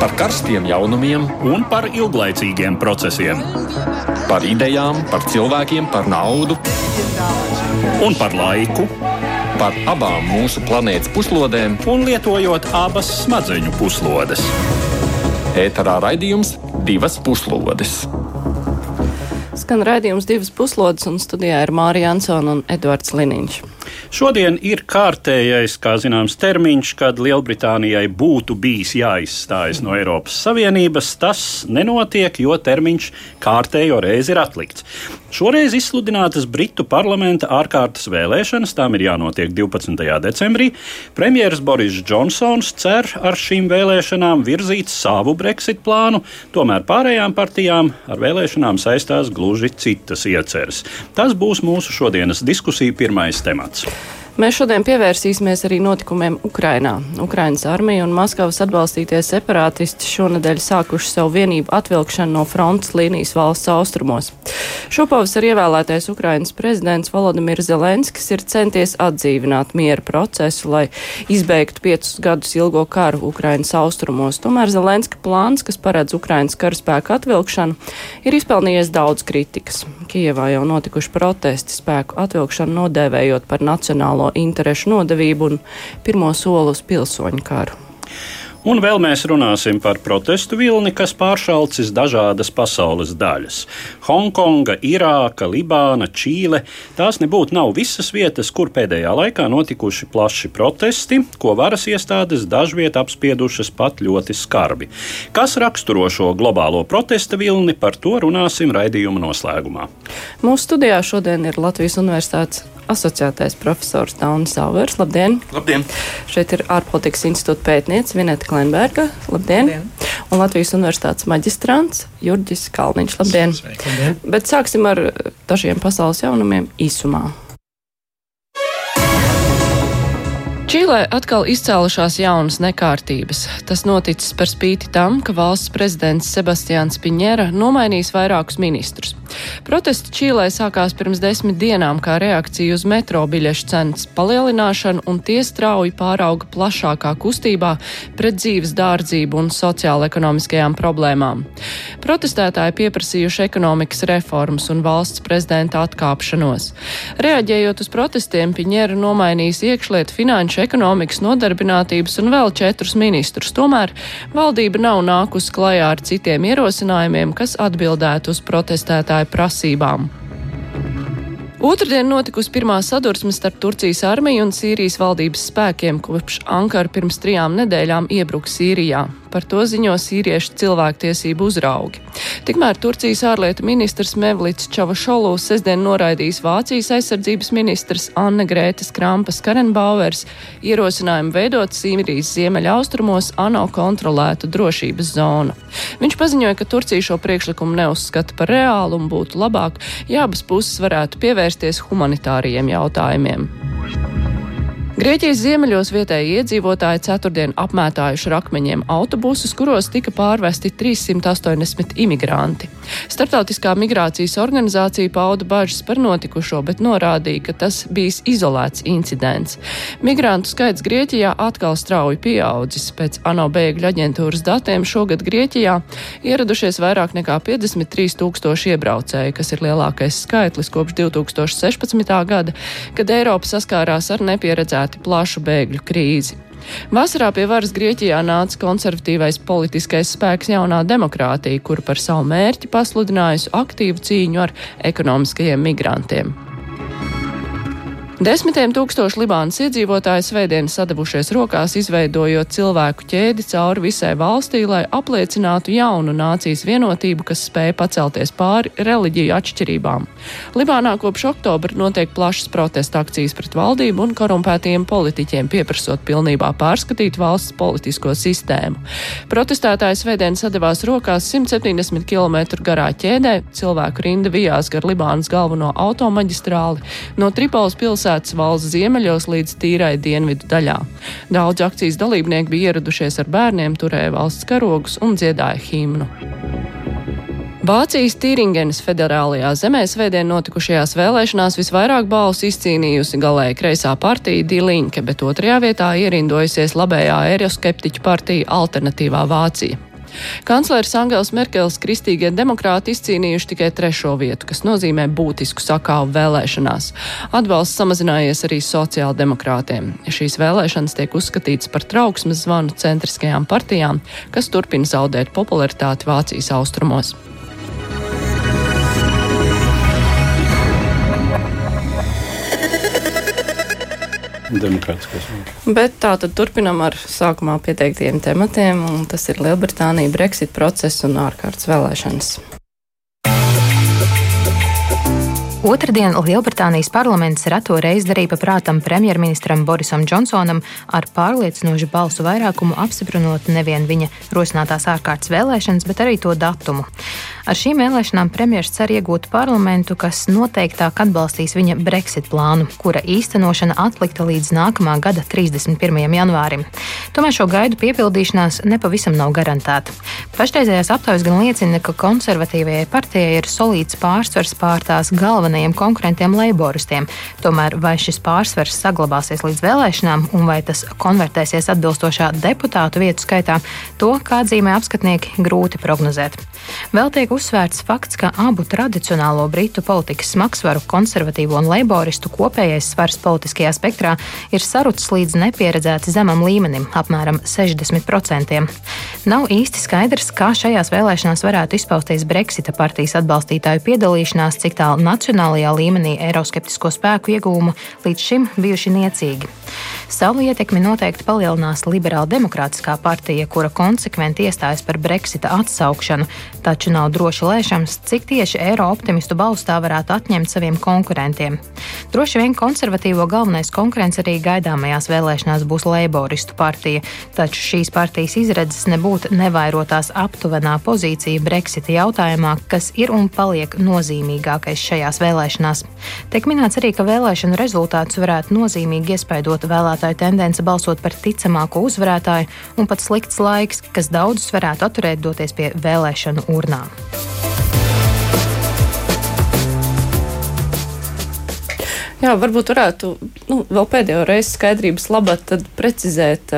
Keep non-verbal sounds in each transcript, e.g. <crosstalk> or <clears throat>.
par karstiem jaunumiem un par ilglaicīgiem procesiem. Par idejām, par cilvēkiem, par naudu un par laiku. Par abām mūsu planētas puslodēm, un lietojot abas smadzeņu puslodes. Ēterā raidījums divas puslodes. Skan raidījums divas puslodes, un studijā ir Mārija Ansona un Edvards Liniņš. Šodien ir kārtējais, kā zināms, termiņš, kad Lielbritānijai būtu bijis jāizstājas no Eiropas Savienības. Tas nenotiek, jo termiņš kārtējo reizi ir atlikts. Šoreiz izsludinātas Britu parlamenta ārkārtas vēlēšanas, tām ir jānotiek 12. decembrī. Premjerministrs Boris Džonsons cer ar šīm vēlēšanām virzīt savu Brexit plānu, tomēr pārējām partijām ar vēlēšanām saistās gluži citas ieceres. Tas būs mūsu šodienas diskusija pirmais temats. minutes. Mēs šodien pievērsīsimies arī notikumiem Ukrainā. Ukrainas armija un Maskavas atbalstītie separātisti šonadēļ sākuši savu vienību atvilkšanu no frontes līnijas valsts austrumos. Šopavasar ievēlētais Ukrainas prezidents Volodimirs Zelenskis ir centies atdzīvināt miera procesu, lai izbeigtu piecus gadus ilgo karu Ukrainas austrumos. Tomēr Zelenska plāns, kas paredz Ukrainas karaspēku atvilkšanu, ir izpelnījies daudz kritikas. Kijevā jau notikuši protesti spēku atvilkšanu nodēvējot par nacionālo interešu nodevību un pirmo soli uz pilsoņu karu. Un vēl mēs runāsim par protestu vilni, kas pāršalcis dažādas pasaules daļas - Hongkonga, Irāka, Libāna, Čīle. Tās nebūtu nav visas vietas, kur pēdējā laikā notikuši plaši protesti, ko varas iestādes dažviet apspiedušas pat ļoti skarbi. Kas raksturo šo globālo protesta vilni, par to runāsim raidījuma noslēgumā. Mūsu studijā šodien ir Latvijas Universitātes asociētais profesors Daunis Zauvers. Labdien! Labdien! Šeit ir ārpolitikas institūta pētniece Vineta Klenberga. Labdien! Labdien. Un Latvijas Universitātes maģistrants Jurģis Kalniņš. Labdien! Sveiki, labdien. Bet sāksim ar dažiem pasaules jaunumiem īsumā. Čīlē atkal izcēlušās jaunas nekārtības. Tas noticis par spīti tam, ka valsts prezidents Sebastians Piņera nomainījis vairākus ministrus. Protesti Čīlē sākās pirms desmit dienām kā reakcija uz metro biļešu cenas palielināšanu, un tie strauji pārauga plašākā kustībā pret dzīves dārdzību un sociāla-ekonomiskajām problēmām. Protestētāji pieprasījuši ekonomikas reformas un valsts prezidenta atkāpšanos. Reaģējot uz protestiem, Piņera nomainījis iekšlietu finanšu ekonomikas, nodarbinātības un vēl četrus ministrus. Tomēr valdība nav nākusi klajā ar citiem ierosinājumiem, kas atbildētu uz protestētāju prasībām. Otradien notikusi pirmā sadursme starp Turcijas armiju un Sīrijas valdības spēkiem, kopš Ankara pirms trijām nedēļām iebruka Sīrijā. Par to ziņo sīriešu cilvēktiesību uzraugi. Tikmēr Turcijas ārlietu ministrs Mevlits Čavašolu sestdien noraidījis Vācijas aizsardzības ministrs Anne Grētas Krampas Karenbauers ierosinājumu veidot Sīrijas ziemeļaustrumos ANO kontrolētu drošības zonu. Viņš paziņoja, ka Turcija šo priekšlikumu neuzskata par reālu un būtu labāk, ja abas puses varētu pievērsties humanitāriem jautājumiem. Grieķijas ziemeļos vietēji iedzīvotāji ceturtdien apmētājuši ar akmeņiem autobusus, kuros tika pārvesti 380 imigranti. Startautiskā migrācijas organizācija pauda bažas par notikušo, bet norādīja, ka tas bijis izolēts incidents. Migrantu skaits Grieķijā atkal strauji pieaudzis. Pēc ANO bēgļu aģentūras datiem šogad Grieķijā ieradušies vairāk nekā 53 tūkstoši iebraucēji, kas ir lielākais skaitlis kopš 2016. gada, kad Eiropa saskārās ar nepieredzētu paredzēti plašu bēgļu krīzi. Vasarā pie varas Grieķijā nāca konservatīvais politiskais spēks jaunā demokrātija, kur par savu mērķi pasludinājusi aktīvu cīņu ar ekonomiskajiem migrantiem. Desmitiem tūkstoši Libānas iedzīvotāji svētdien sadavušies rokās, izveidojot cilvēku ķēdi cauri visai valstī, lai apliecinātu jaunu nācijas vienotību, kas spēja pacelties pāri reliģiju atšķirībām. Libānā kopš oktobra notiek plašas protesta akcijas pret valdību un korumpētiem politiķiem, pieprasot pilnībā pārskatīt valsts politisko sistēmu. Protestētāji svētdien sadavās rokās 170 km garā ķēdē, cilvēku rinda vijās gar Libānas galveno automaģistrāli no Tripolis pilsētas pilsētas valsts ziemeļos līdz tīrai dienvidu daļā. Daudz akcijas dalībnieki bija ieradušies ar bērniem, turēja valsts karogus un dziedāja himnu. Vācijas Tīringenes federālajā zemē svētdien notikušajās vēlēšanās visvairāk balsu izcīnījusi galēji kreisā partija Dilinke, bet otrajā vietā ierindojusies labējā eiroskeptiķu partija Alternatīvā Vācija. Kanclers Angels Merkels kristīgie demokrāti izcīnījuši tikai trešo vietu, kas nozīmē būtisku sakāvu vēlēšanās. Atbalsts samazinājies arī sociāldemokrātiem. Šīs vēlēšanas tiek uzskatītas par trauksmes zvanu centriskajām partijām, kas turpina zaudēt popularitāti Vācijas austrumos. Demokrātiskos. Bet tā tad turpinam ar sākumā pieteiktiem tematiem, un tas ir Lielbritānija, Brexit process un ārkārtas vēlēšanas. Otradien Lielbritānijas parlaments reto reizi darīja paprātam premjerministram Borisam Džonsonam ar pārliecinošu balsu vairākumu apstiprinot nevien viņa rosinātās ārkārtas vēlēšanas, bet arī to datumu. Ar šīm vēlēšanām premjerministrs cer iegūt parlamentu, kas noteiktāk atbalstīs viņa Brexit plānu, kura īstenošana atlikta līdz nākamā gada 31. janvārim. Tomēr šo gaidu piepildīšanās nepavisam nav garantēta. Pašreizējās aptaujas gan liecina, ka konservatīvajai partijai ir solīts pārsvars pār tās galvenajiem konkurentiem leiboristiem. Tomēr vai šis pārsvars saglabāsies līdz vēlēšanām un vai tas konvertēsies atbilstošā deputātu vietu skaitā, to, kā atzīmē apskatnieki, grūti prognozēt. Vēl tiek uzsvērts fakts, ka abu tradicionālo britu politikas smagsvaru, konservatīvo un leiboristu kopējais svars politiskajā spektrā ir sarucis līdz nepieredzēti zemam līmenim - apmēram 60%. Nav īsti skaidrs, kā šajās vēlēšanās varētu izpausties Brexita partijas atbalstītāju piedalīšanās, cik tālu nacionālajā līmenī eiroskeptisko spēku iegūmu līdz šim bijuši niecīgi. Savu ietekmi noteikti palielinās Liberāla demokrātiskā partija, kura konsekventi iestājas par Brexita atsaukšanu, taču nav droši lēšams, cik tieši eiro optimistu balstu tā varētu atņemt saviem konkurentiem. Droši vien konservatīvo galvenais konkurents arī gaidāmajās vēlēšanās būs Leiboristu partija, taču šīs partijas izredzes nebūt nevairotās aptuvenā pozīcija Brexita jautājumā, kas ir un paliek nozīmīgākais šajās vēlēšanās. Tiek minēts arī, ka vēlēšanu rezultātus varētu nozīmīgi iespaidot vēlētāju tendence balsot par ticamāko uzvarētāju un pat slikts laiks, kas daudzus varētu atturēt doties pie vēlēšanu urnām. Jā, varbūt varētu nu, vēl pēdējo reizi skaidrības labāk precizēt,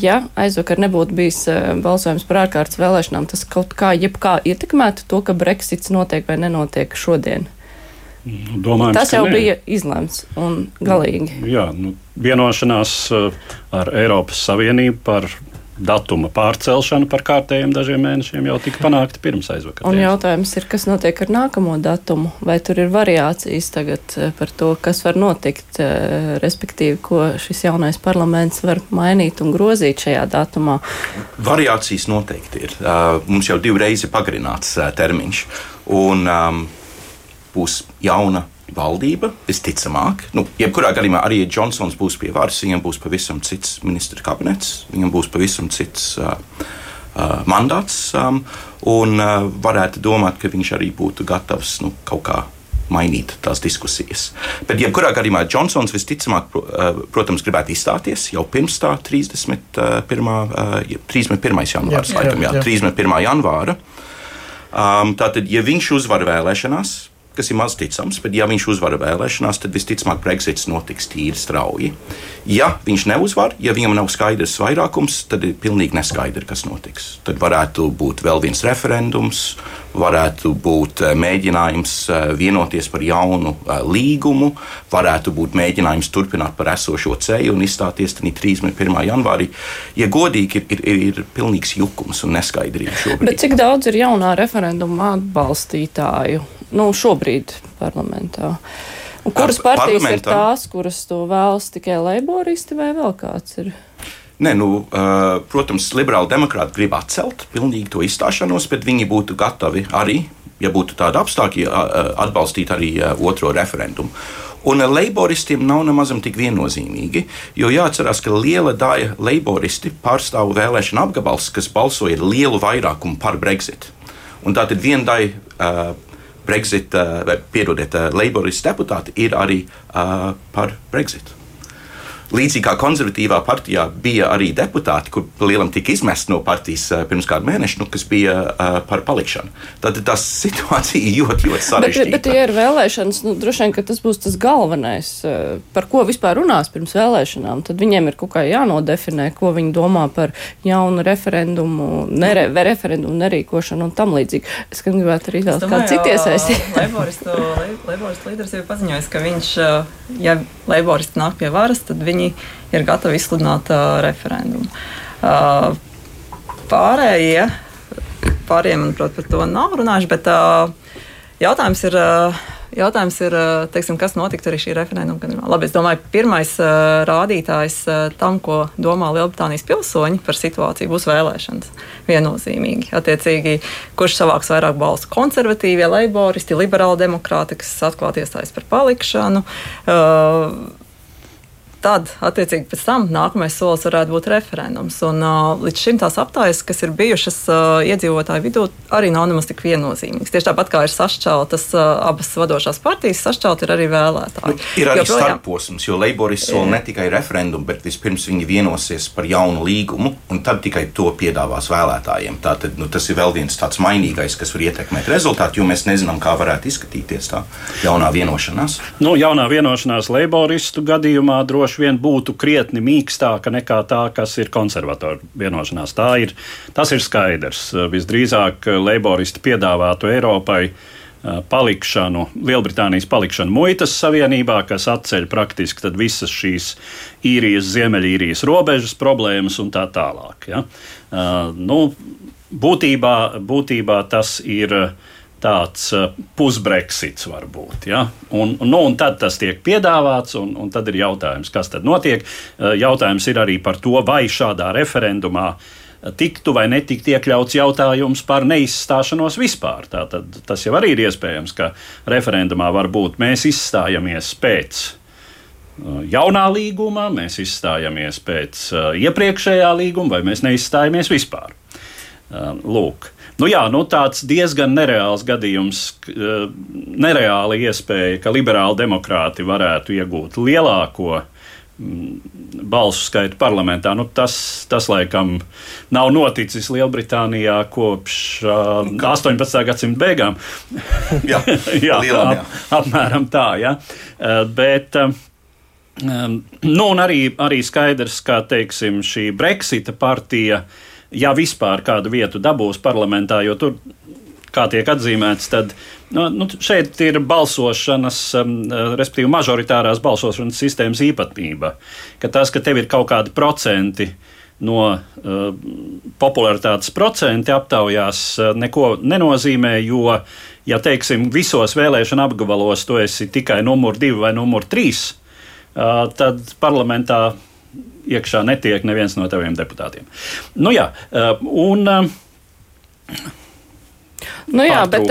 ja aizvakar nebūtu bijis balsojums par ārkārtas vēlēšanām, tas kaut kā, jebkā ietekmētu to, ka Brexits notiek vai nenotiek šodien. Nu, domājams, Tas jau bija izlemts un galīgi. Jā, nu, vienošanās ar Eiropas Savienību par datuma pārcelšanu par kārtējiem dažiem mēnešiem jau tika panākta pirms aizvakar. Un jautājums ir, kas notiek ar nākamo datumu? Vai tur ir variācijas tagad par to, kas var notikt, respektīvi, ko šis jaunais parlaments var mainīt un grozīt šajā datumā? Variācijas noteikti ir. Mums jau divreiz ir pagarināts termiņš. Un, um, būs jauna valdība, visticamāk. Nu, jebkurā gadījumā arī ja Džonsons būs pie varas, viņam būs pavisam cits ministra kabinets, viņam būs pavisam cits uh, uh, mandāts. Um, un uh, varētu domāt, ka viņš arī būtu gatavs nu, kaut kā mainīt tās diskusijas. Bet, jebkurā gadījumā, Džonsons visticamāk, protams, gribētu izstāties jau pirms tā 31. 31. janvāra. Jā, jā, jā. 31. janvāra. Um, tātad, ja viņš uzvar vēlēšanās, kas ir maz ticams, bet ja viņš uzvar vēlēšanās, tad visticamāk Brexits notiks tīri strauji. Ja viņš neuzvar, ja viņam nav skaidrs vairākums, tad ir pilnīgi neskaidrs, kas notiks. Tad varētu būt vēl viens referendums, varētu būt eh, mēģinājums eh, vienoties par jaunu eh, līgumu, varētu būt mēģinājums turpināt par esošo ceļu un izstāties 31. janvārī. Ja godīgi, ir, ir, ir pilnīgs jukums un neskaidrība šobrīd. Bet cik daudz ir jaunā referenduma atbalstītāju? Nu, šobrīd parlamentā. Un kuras partijas ir tās, kuras to vēlas tikai leiboristi vai vēl kāds ir? Nē, nu, uh, protams, liberāli demokrāti grib atcelt pilnīgi to izstāšanos, bet viņi būtu gatavi arī, ja būtu tādi apstākļi, atbalstīt arī otro referendumu. Un leiboristiem nav nemaz tik viennozīmīgi, jo jāatcerās, ka liela daļa leiboristi pārstāv vēlēšana apgabals, kas balsoja ar lielu vairākumu par Brexit. Un tā tad viena daļa uh, Brexit, vai piedodiet, Labourist deputāti ir arī uh, par Brexit. Līdzīgi kā konservatīvā partijā bija arī deputāti, kur lielam tika izmest no partijas uh, pirms kāda mēneša, nu, kas bija uh, par palikšanu. Tad tā <laughs> situācija ļoti, ļoti sarežģīta. Bet, bet ja ir vēlēšanas, nu, droši vien, ka tas būs tas galvenais, uh, par ko vispār runās pirms vēlēšanām. Tad viņiem ir kaut kā jānodefinē, ko viņi domā par jaunu referendumu, nere, referendumu nerīkošanu un tam līdzīgi. Es gribētu arī vēl kādu citu iesaistīt. <laughs> Leiboristu, līderis jau paziņojis, ka viņš, ja Leiboristi nāk pie varas, tad viņi viņi ir gatavi izsludināt uh, referendumu. Uh, pārējie, pārējie, manuprāt, par to nav runājuši, bet uh, jautājums ir. Uh, Jautājums ir, teiksim, kas notiktu arī šī referenduma gadījumā. Labi, es domāju, pirmais uh, rādītājs uh, tam, ko domā Lielbritānijas pilsoņi par situāciju, būs vēlēšanas. Viennozīmīgi. Attiecīgi, kurš savāks vairāk balstu konservatīvie, leiboristi, liberāli demokrāti, kas atklāti iestājas par palikšanu. Uh, tad, attiecīgi, pēc tam nākamais solis varētu būt referendums. Un, uh, līdz šim tās aptājas, kas ir bijušas uh, iedzīvotāju vidū, arī nav nemaz tik viennozīmīgas. Tieši tāpat kā ir sašķeltas uh, abas vadošās partijas, sašķelt ir arī vēlētāji. Nu, ir arī jo, starposms, jo Leiborists sola ne tikai referendumu, bet vispirms viņi vienosies par jaunu līgumu, un tad tikai to piedāvās vēlētājiem. Tātad, nu, tas ir vēl viens tāds mainīgais, kas var ietekmēt rezultātu, jo mēs nezinām, kā varētu izskatīties tā jaunā vienošanās. Nu, jaunā vienošanās Leiboristu gadījumā droši droši vien būtu krietni mīkstāka nekā tā, kas ir konservatora vienošanās. Tā ir, tas ir skaidrs. Visdrīzāk Leiboristi piedāvātu Eiropai palikšanu, Lielbritānijas palikšanu muitas savienībā, kas atceļ praktiski visas šīs īrijas, ziemeļīrijas robežas problēmas un tā tālāk. Ja? Uh, nu, būtībā, būtībā tas ir tāds uh, pusbrexits varbūt. Ja? Un, nu, un tad tas tiek piedāvāts, un, un tad ir jautājums, kas tad notiek. Uh, jautājums ir arī par to, vai šādā referendumā tiktu vai netiktu iekļauts jautājums par neizstāšanos vispār. Tātad, tas jau arī ir iespējams, ka referendumā var būt mēs izstājamies pēc jaunā līguma, mēs izstājamies pēc iepriekšējā līguma, vai mēs neizstājamies vispār. Lūk. Nu jā, nu tāds diezgan nereāls gadījums, eh, nereāla iespēja, ka liberāli demokrāti varētu iegūt lielāko mm, balsu skaitu parlamentā. Nu, tas, tas laikam nav noticis Lielbritānijā kopš uh, 18. gadsimta beigām. <laughs> jā, <laughs> jā, lielam, jā. Ap, apmēram tā. Ja. Uh, bet, uh, nu, arī, arī skaidrs, ka teiksim, šī Brexita partija uh, ja vispār kādu vietu dabūs parlamentā, jo tur, kā tiek atzīmēts, tad nu, nu, šeit ir balsošanas, um, respektīvi mažoritārās balsošanas sistēmas īpatnība. Ka tas, ka tev ir kaut kādi procenti no uh, popularitātes procenti aptaujās, uh, neko nenozīmē, jo, ja teiksim, visos vēlēšana apgabalos tu esi tikai numur divi vai numur trīs, uh, tad parlamentā iekšā netiek neviens no taviem deputātiem. Nu, jā, uh, un, uh, Nu jā, bet,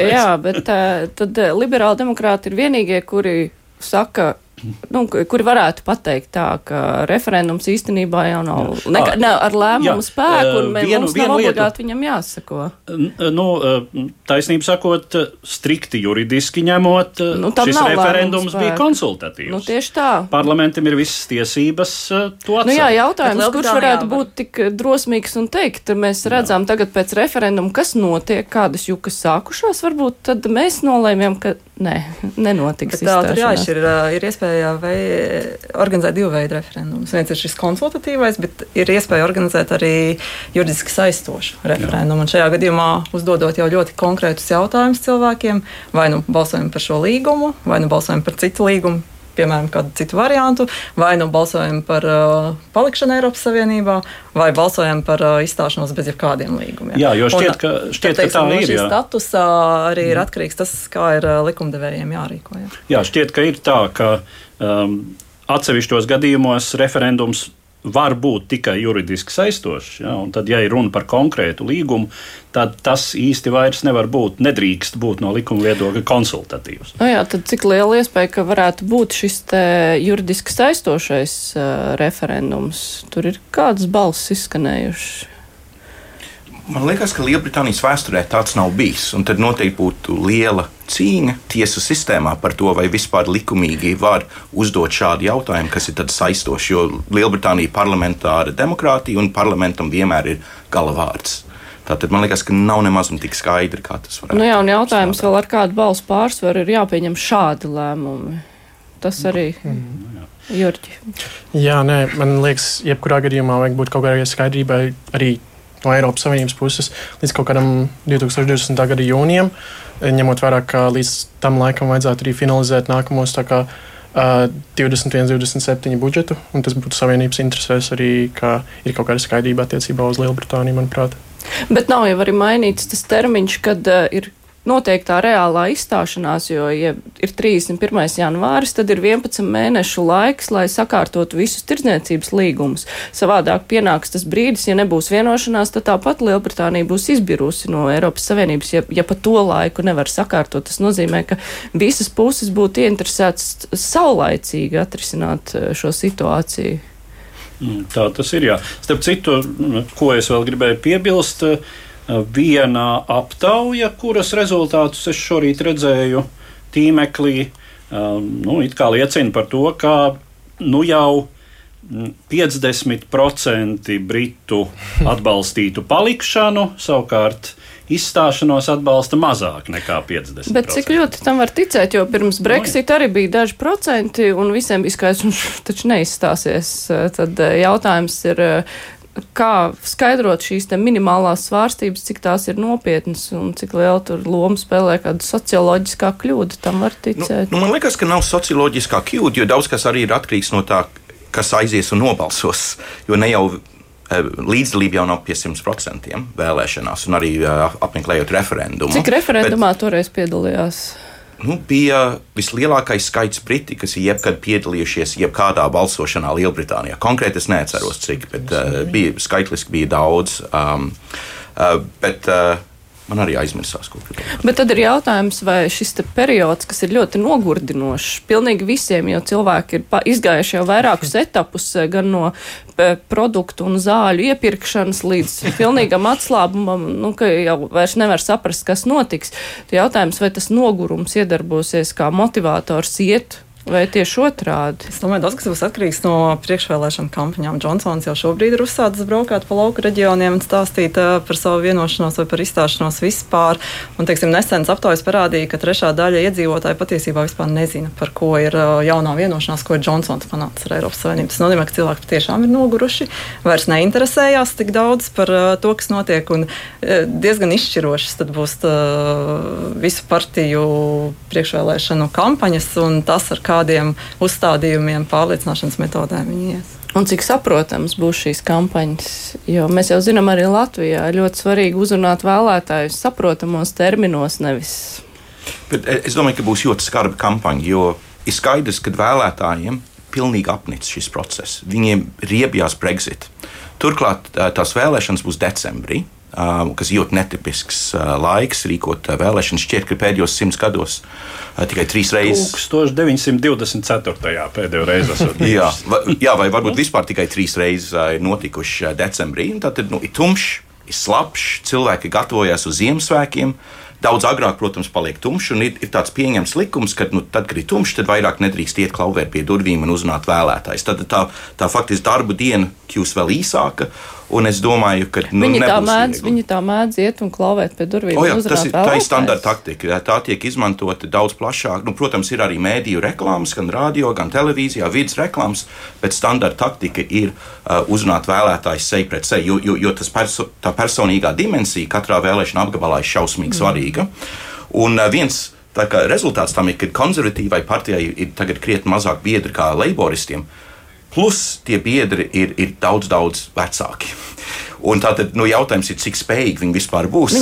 jā, bet tad liberāli demokrāti ir vienīgie, kuri saka, nu, kuri varētu pateikt tā, ka referendums īstenībā jau nav ne, ne, ar lēmumu jā, spēku, un mēs, vienu, mums nav obligāti viņam jāsako. Nu, taisnību sakot, strikti juridiski ņemot, nu, šis referendums bija konsultatīvs. Nu, tieši tā. Parlamentam ir visas tiesības to atcelt. Nu, jā, jautājums, kurš varētu būt tik drosmīgs un teikt, mēs redzam jā. tagad pēc referenduma, kas notiek, kādas jukas sākušās, varbūt tad mēs nolēmjam, ka nē, nenotiks. Bet, tā, tur jāšķir, ir iespēja iespēja vai, organizēt divu veidu referendumus. Viens ir šis konsultatīvais, bet ir iespēja organizēt arī juridiski saistošu referendumu. Un šajā gadījumā uzdodot jau ļoti konkrētus jautājumus cilvēkiem, vai nu balsojam par šo līgumu, vai nu balsojam par citu līgumu piemēram, kādu citu variantu, vai nu balsojam par uh, palikšanu Eiropas Savienībā, vai balsojam par uh, izstāšanos bez jebkādiem līgumiem. Jā, jo šķiet, ka, šķiet, teiksim, ka tā no ir. Šī statusa arī ir atkarīgs tas, kā ir uh, likumdevējiem jārīkojas. Jā, šķiet, ka ir tā, ka um, atsevišķos gadījumos referendums var būt tikai juridiski saistošs. Ja? Un tad, ja ir runa par konkrētu līgumu, tad tas īsti vairs nevar būt, nedrīkst būt no likuma viedokļa konsultatīvs. Nu jā, tad cik liela iespēja, ka varētu būt šis juridiski saistošais uh, referendums? Tur ir kādas balss izskanējušas. Man liekas, ka Lielbritānijas vēsturē tāds nav bijis. Tad noteikti būtu liela cīņa tiesu sistēmā par to, vai vispār likumīgi var uzdot šādu jautājumu, kas ir saistošs. Jo Lielbritānija ir parlamentāra demokrātija un parlamentam vienmēr ir gala vārds. Tātad man liekas, ka nav nemaz tik skaidri, kā tas varētu būt. Nu jā, un jautājums vēl ar kādu balsu pārsvaru ir jāpieņem šādi lēmumi. Tas arī mm. Jurģi. Jā, nē, man liekas, jebkurā gadījumā vajag būt kaut kādai skaidrībai arī no Eiropas Savienības puses līdz kaut kādam 2020. gada jūnijam, ņemot vērā, ka līdz tam laikam vajadzētu arī finalizēt nākamos kā, uh, 21, 27 budžetu, tas būtu Savienības interesēs arī, ka ir kaut kāda skaidrība attiecībā uz Lielbritāniju, manuprāt. Bet nav jau arī mainīts tas termiņš, kad uh, ir noteiktā reālā izstāšanās, jo, ja ir 31. janvāris, tad ir 11 mēnešu laiks, lai sakārtotu visus tirdzniecības līgumus. Savādāk pienāks tas brīdis, ja nebūs vienošanās, tad tāpat Lielbritānija būs izbirusi no Eiropas Savienības, ja, ja pa to laiku nevar sakārtot. Tas nozīmē, ka visas puses būtu ieinteresētas saulaicīgi atrisināt uh, šo situāciju. Mm, tā tas ir. Jā. Starp citu, ko es vēl gribēju piebilst, viena aptauja, kuras rezultātus es šorīt redzēju tīmeklī, nu, liecina par to, ka nu, jau 50% britu <laughs> atbalstītu palikšanu, savukārt izstāšanos atbalsta mazāk nekā 50%. Bet cik ļoti tam var ticēt, jo pirms Brexit arī bija daži procenti un visiem bija skaidrs, un <laughs> taču neizstāsies. Tad eh, jautājums ir, eh, kā skaidrot šīs minimālās svārstības, cik tās ir nopietnas un cik liela tur loma spēlē kāda socioloģiskā kļūda, tam var ticēt. Nu, nu, man liekas, ka nav socioloģiskā kļūda, jo daudz kas arī ir atkarīgs no tā, kas aizies un nobalsos. Jo ne jau Eh, līdzdalība jau nav pie 100% vēlēšanās, un arī eh, apmeklējot referendumu. Cik referendumā Bet, toreiz piedalījās? Nu, bija vislielākais skaits briti, kas ir jebkad piedalījušies jebkādā balsošanā Lielbritānijā. Konkrēti es neatceros, cik, bet uh, bija, skaitliski bija daudz. Um, uh, bet, uh, Man arī aizmirsās, ko gribēju. Bet tad ir jautājums, vai šis periods, kas ir ļoti nogurdinošs, pilnīgi visiem, jo cilvēki ir izgājuši jau vairākus etapus, eh, gan no produktu un zāļu iepirkšanas līdz pilnīgam atslābumam, nu, ka jau vairs nevar saprast, kas notiks. Jautājums, vai tas nogurums iedarbosies kā motivators iet Vai tieši otrādi? Es domāju, daudz kas būs atkarīgs no priekšvēlēšana kampaņām. Džonsons jau šobrīd ir uzsācis braukāt pa lauku reģioniem un stāstīt uh, par savu vienošanos vai par izstāšanos vispār. Un, teiksim, nesenas aptaujas parādīja, ka trešā daļa iedzīvotāji patiesībā vispār nezina, par ko ir uh, jaunā vienošanās, ko ir Džonsons panācis ar Eiropas Savienību. Tas nozīmē, ka cilvēki patiešām ir noguruši, vairs neinteresējās tik daudz par uh, to, kas notiek, un diezgan izšķirošas būs visu partiju priekšvēlēšanu kampaņas un tas, ar kā kādiem uzstādījumiem, pārliecināšanas metodēm viņi ies. Un cik saprotams būs šīs kampaņas? Jo mēs jau zinām, arī Latvijā ļoti svarīgi uzrunāt vēlētājus saprotamos terminos, nevis. Bet e, es domāju, ka būs ļoti skarba kampaņa, jo ir skaidrs, ka vēlētājiem pilnīgi apnicis šis process. Viņiem riebjās Brexit. Turklāt tās vēlēšanas būs decembrī kas ir ļoti netipisks laiks rīkot vēlēšanas. Šķiet, ka pēdējos simts gados tikai trīs reizes. 1924. pēdējo reizi. <laughs> jā, vai, jā, vai varbūt vispār tikai trīs reizes notikuši decembrī. Tad nu, ir tumšs, ir slapjš, cilvēki gatavojas uz Ziemassvētkiem. Daudz agrāk, protams, paliek tumšs, un ir, ir tāds pieņemts likums, ka, nu, tad, kad ir tumšs, tad vairāk nedrīkst iet klauvēt pie durvīm un uzrunāt vēlētājs. Tad tā, tā faktiski darba diena kļūs vēl īsāka, Un es domāju, ka nu, viņi, tā mēdz, viņi tā mēdz iet un klauvēt pie durvīm. O, jā, tas ir, tā ir standarta taktika. Tā tiek izmantota daudz plašāk. Nu, protams, ir arī mēdīju reklāmas, gan radio, gan televīzijā, vidas reklāmas, bet standarta taktika ir uh, uzrunāt vēlētājs seju pret seju, jo, jo, jo tas perso tā personīgā dimensija katrā vēlēšana apgabalā ir šausmīgi mm. svarīga. Un uh, viens rezultāts tam ir, ka konservatīvai partijai ir tagad krietni mazāk biedri kā leiboristiem. Uh, Plus tie biedri ir, ir daudz, daudz vecāki. Un tātad nu, jautājums ir, cik spējīgi viņi vispār būs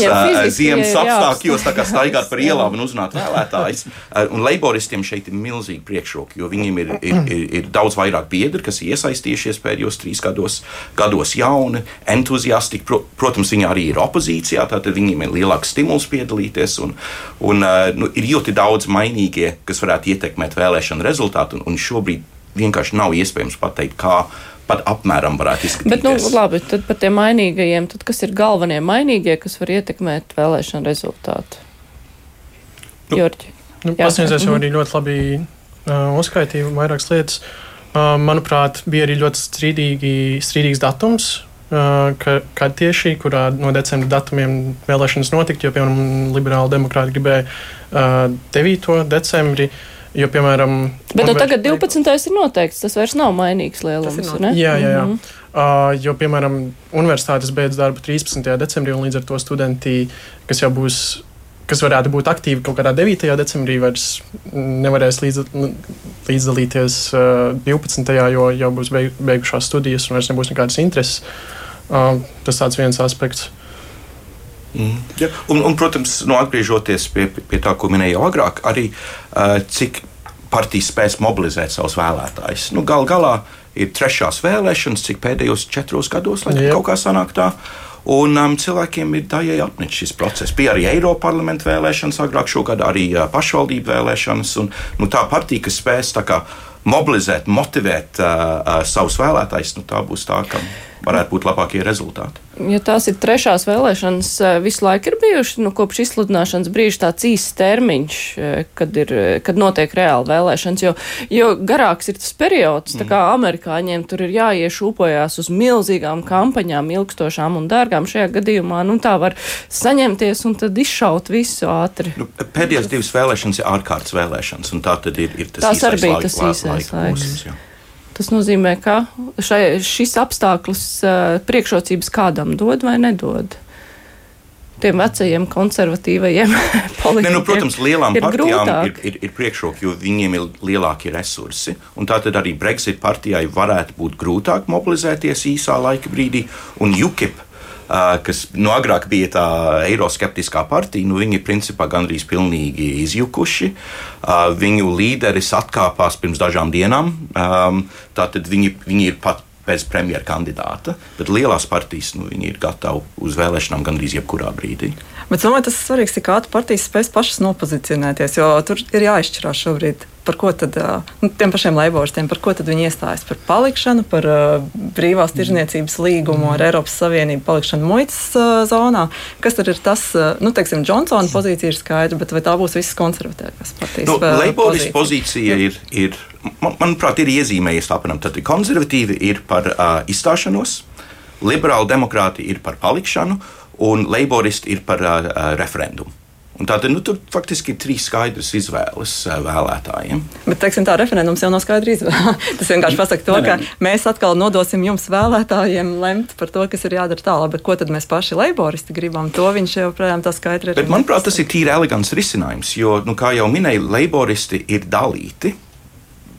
ziemas apstākļos, kā staigāt par <laughs> ielām un uzrunāt vēlētājus. Un leiboristiem šeit ir milzīgi priekšroki, jo viņiem ir, ir, ir, ir daudz vairāk biedri, kas ir iesaistījušies pēdējos trīs gados, gados jauni, entuziasti. Pro, protams, viņi arī ir opozīcijā, tātad viņiem ir lielāks stimuls piedalīties. Un, un, nu, ir ļoti daudz mainīgie, kas varētu ietekmēt vēlēšanu rezultātu. Un, un šobrīd vienkārši nav iespējams pateikt, kā pat apmēram varētu izskatīties. Bet, nu, labi, tad par tiem mainīgajiem, tad kas ir galvenie mainīgie, kas var ietekmēt vēlēšanu rezultātu? Jorģi. Nu, Jā. Pasniedzējs jau Mhm. arī ļoti labi uh, uzskaitīja vairākas lietas. Uh, manuprāt, bija arī ļoti strīdīgi, strīdīgs datums, uh, ka, kad tieši kurā no decembra datumiem vēlēšanas notikt, jo, piemēram, liberāli demokrāti gribēja uh, 9. decembri. Jo, piemēram, Bet nu, unver- tagad 12. ir noteikts, tas vairs nav mainīgs lielums. Ne? Jā, jā, jā. Mhm. Uh, jo, piemēram, universitātes beidz darbu 13. decembrī, un līdz ar to studenti, kas jau būs, kas varētu būt aktīvi kaut kādā 9. decembrī, vairs nevarēs līdz, nu, līdzdalīties uh, 12. jo jau būs beig, beigušās studijas un vairs nebūs nekādas intereses. Uh, tas tāds viens aspekts. Mm. Ja. Un, un, protams, nu, atgriežoties pie, pie tā, ko minēju agrāk, arī uh, cik partijas spēs mobilizēt savus vēlētājus. Nu, gal galā ir trešās vēlēšanas, cik pēdējos četros gados, lai Jā. kaut kā sanāk tā. Un um, cilvēkiem ir daļai apnicis šis process. Bija arī Eiropas parlamenta vēlēšanas, agrāk šogad arī uh, pašvaldību vēlēšanas. Un, nu, tā partija, kas spēs kā, mobilizēt, motivēt uh, uh, savus vēlētājus, nu, tā būs tā, ka varētu būt labākie rezultāti. Ja tās ir trešās vēlēšanas, eh, visu laiku ir bijušas, nu, kopš izsludināšanas brīža tāds īsts termiņš, eh, kad, ir, eh, kad notiek reāli vēlēšanas, jo, jo garāks ir tas periods, tā kā amerikāņiem tur ir jāieš upojās uz milzīgām kampaņām, ilgstošām un dārgām. Šajā gadījumā, nu, tā var saņemties un tad izšaut visu ātri. Nu, pēdējās divas vēlēšanas ir ārkārtas vēlēšanas, un tā tad ir, ir tas Tās arī īsais bija laika- tas laika laiks. posms, jā. Tas nozīmē, ka šai, šis apstākļus priekšrocības kādam dod vai nedod. Tiem vecajiem konservatīvajiem politiķiem. <laughs> Ne, nu, protams, lielām ir partijām grūtāk. ir, ir, ir priekšroka, jo viņiem ir lielākie resursi. un Tātad arī Brexit partijai varētu būt grūtāk mobilizēties īsā laika brīdī. Un UKIP, kas no agrāk bija tā eiroskeptiskā partija, nu, viņi principā gandrīz pilnīgi izjukuši. Viņu līderis atkāpās pirms dažām dienām. ām, Tātad viņi, viņi ir pat bez premjera kandidāta, bet lielās partijas nu, ir gatavi uz vēlēšanām gandrīz jebkurā brīdī. Bet domāju, tas ir svarīgi, cik ātri partijas spēs pašas nopozicionēties. Jo tur ir jāizšķirās šobrīd, par ko tad nu, tiem pašiem leiboristiem, par ko tad viņi iestājas. Par palikšanu, par brīvās tirzniecības līgumu ar Eiropas Savienību, palikšanu muitas zonā. Kas tad ir tas, nu, teiksim, Džonsona pozīcija ir skaidra, bet vai tā būs visas konservatīvās partijas? Nu, Leiboristu pozīcija ir, ir man, manuprāt, ir iezīmējies apmēram tad konservatīvi ir par uh, izstāšanos, liberāli demokrāti ir par palikšanu, un leiboristi ir par uh, referendumu. Tātad nu, tur faktiski ir trīs skaidras izvēles uh, vēlētājiem. Bet, teiksim, tā referendums jau nav skaidri izvēle. <laughs> Tas vienkārši pasaka to, ka mēs atkal nodosim jums vēlētājiem lemt par to, kas ir jādara tālāk. Bet ko tad mēs paši leiboristi gribam? To viņš joprojām tā skaidri ir. Bet, manuprāt, tas ir tīri elegants risinājums, jo, nu, kā jau minēju, leiboristi ir dalīti.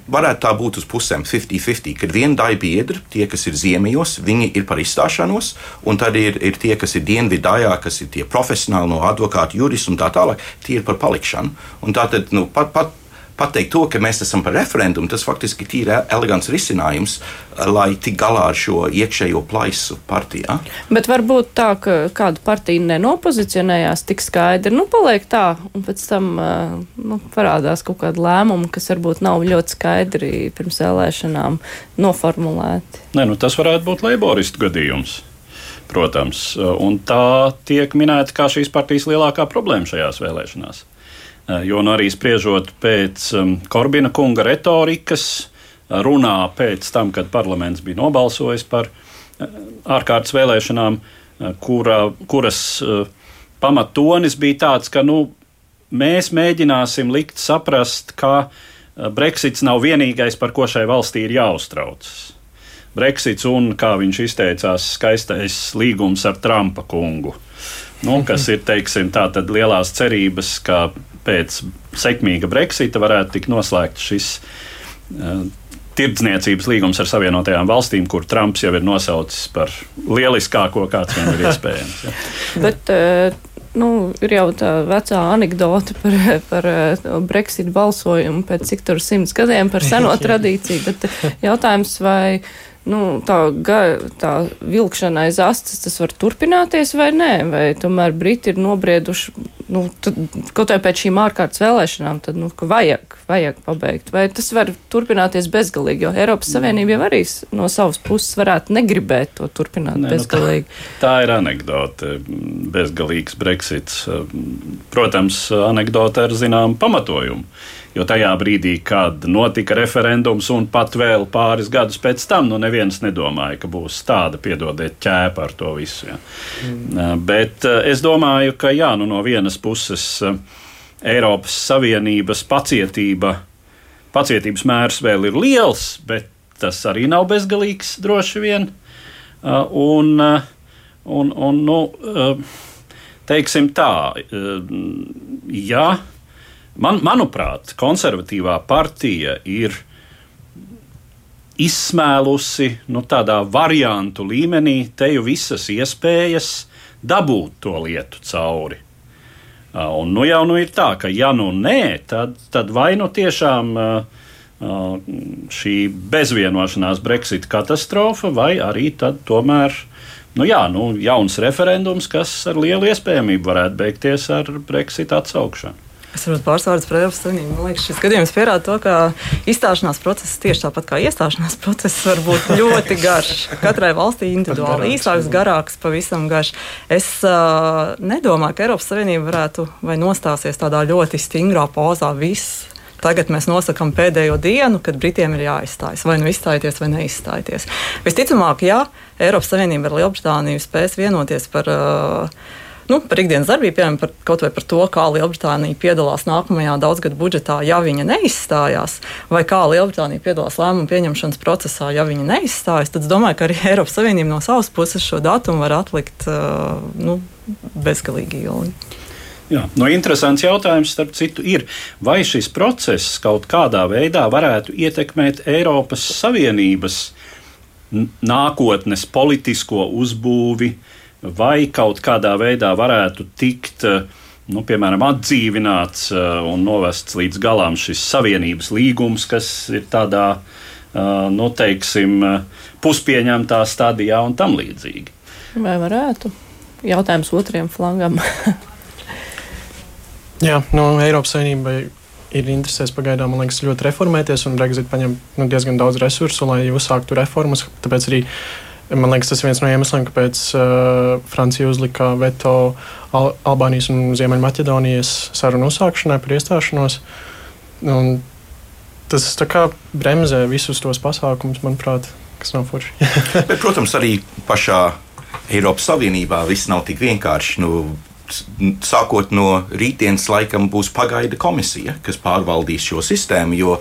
Varētu tā būt uz pusēm 50-50, kad viena daļa biedri, tie, kas ir ziemeļos, viņi ir par izstāšanos, un tad ir, ir tie, kas ir dienvidājā, kas ir tie profesionāli no advokāta, juristi un tā tālāk, tie ir par palikšanu. Un tā tad, nu, pat, pat, pateikt to, ka mēs esam par referendumu, tas faktiski ir tīri elegants risinājums, lai tik galā ar šo iekšējo plaisu partijā. Bet varbūt tā, ka kāda partija nenopozicionējās tik skaidri, nu, paliek tā, un pēc tam uh, nu, parādās kaut kāda lēmuma, kas varbūt nav ļoti skaidri pirms vēlēšanām noformulēti. Nē, nu, tas varētu būt leiboristu gadījums. Protams, un tā tiek minēta kā šīs partijas lielākā problēma šajās vēlēšanās. Jo nu, arī spriežot pēc um, Korbina kunga retorikas, runā pēc tam, kad parlaments bija nobalsojis par uh, ārkārtas vēlēšanām, kura, kuras pamatonis bija tāds, ka nu, mēs mēģināsim likt saprast, ka Brexits nav vienīgais, par ko šai valstī ir jāuztraucas. Brexits un, kā viņš izteicās, skaistais līgums ar Trumpa kungu. Nu, kas ir teiksim, tātad lielās cerības, ka pēc sekmīga Brexita varētu tikt noslēgts šis uh, tirdzniecības līgums ar Savienotajām valstīm, kur Trumps jau ir nosaucis par lieliskāko, kāds vien ir iespējams. Ja. <laughs> Bet, uh, nu, ir jau tā vecā anekdote par, <laughs> par uh, Brexit balsojumu pēc cik tur simts gadiem par seno <laughs> tradīciju, bet jautājums vai nu, tā, ga, tā vilkšana aiz astes tas var turpināties vai nē, vai tomēr Briti ir nobrieduši nu, tad, kaut vai pēc šīm ārkārtas vēlēšanām, tad nu, vajag, vajag pabeigt. Vai tas var turpināties bezgalīgi? Jo Eiropas Savienība jau arī no savas puses varētu negribēt to turpināt Nē, bezgalīgi. Nu, tā, tā ir anekdote. Bezgalīgs Brexits. Protams, anekdote ar zināmu pamatojumu. Jo tajā brīdī, kad notika referendums un pat vēl pāris gadus pēc tam, nu neviens nedomāja, ka būs tāda, piedodiet, ķēpa ar to visu. Ja. Mm. Bet es domāju, ka jā, nu no vienas puses Eiropas Savienības pacietība, pacietības mērs vēl ir liels, bet tas arī nav bezgalīgs droši vien. Un, un, un nu, teiksim tā, ja Man, manuprāt, konservatīvā partija ir izsmēlusi nu, tādā variantu līmenī te jau visas iespējas dabūt to lietu cauri. Un nu jau nu ir tā, ka ja nu nē, tad, tad vai nu tiešām šī bezvienošanās Brexit katastrofa, vai arī tad tomēr nu jā, nu, jauns referendums, kas ar lielu iespējamību varētu beigties ar Brexit atsaukšanu. Es varu pāris vārdus par Eiropas Savienību. Man liekas, šis gadījums pierāda to, ka izstāšanās process tieši tāpat kā iestāšanās process var būt ļoti garš. Katrai valstī individuāli īsāks, garāks, pavisam garš. Es uh, nedomāju, ka Eiropas Savienība varētu vai nostāsies tādā ļoti stingrā pozā. Viss Tagad mēs nosakām pēdējo dienu, kad Britiem ir jāizstājas. Vai nu izstājieties, vai neizstājieties. Visticamāk, ja Eiropas Savienība ar Lielbritāniju spēs vienoties par uh, nu, par ikdienas darbību, piemēram, par, kaut vai par to, kā Lielbritānija piedalās nākamajā daudzgadu budžetā, ja viņa neizstājās, vai kā Lielbritānija piedalās lēmumu pieņemšanas procesā, ja viņa neizstājas, tad es domāju, ka arī <laughs> Eiropas Savienība no savas puses šo datumu var atlikt nu, bezgalīgi ilgi. Jā, no interesants jautājums, starp citu, ir, vai šis process kaut kādā veidā varētu ietekmēt Eiropas Savienības nākotnes politisko uzbūvi, uh, vai kaut kādā veidā varētu tikt. Eh, nu, piemēram, atdzīvināts uh, un novests līdz galam šis savienības līgums, kas ir tādā, uh, nu, teiksim, puspieņemtā stadijā un tam līdzīgi. Vai varētu? Jautājums otriem flangam. <laughs> Jā, nu, Eiropas Savienībai ir interesēs pagaidām, man liekas, ļoti reformēties, un Brexit paņem nu, diezgan daudz resursu, lai uzsāktu reformas. Tāpēc arī Man liekas, tas ir viens no iemesliem, kāpēc uh, Francija uzlika veto Al Albānijas un Ziemeļmaķedonijas sarunu uzsākšanai par iestāšanos. Un tas kā bremzē visus tos pasākumus, manuprāt, kas nav forši. <laughs> Bet, protams, arī pašā Eiropas Savienībā viss nav tik vienkārši. Nu, sākot no rītdienas, laikam būs pagaida komisija, kas pārvaldīs šo sistēmu. Jo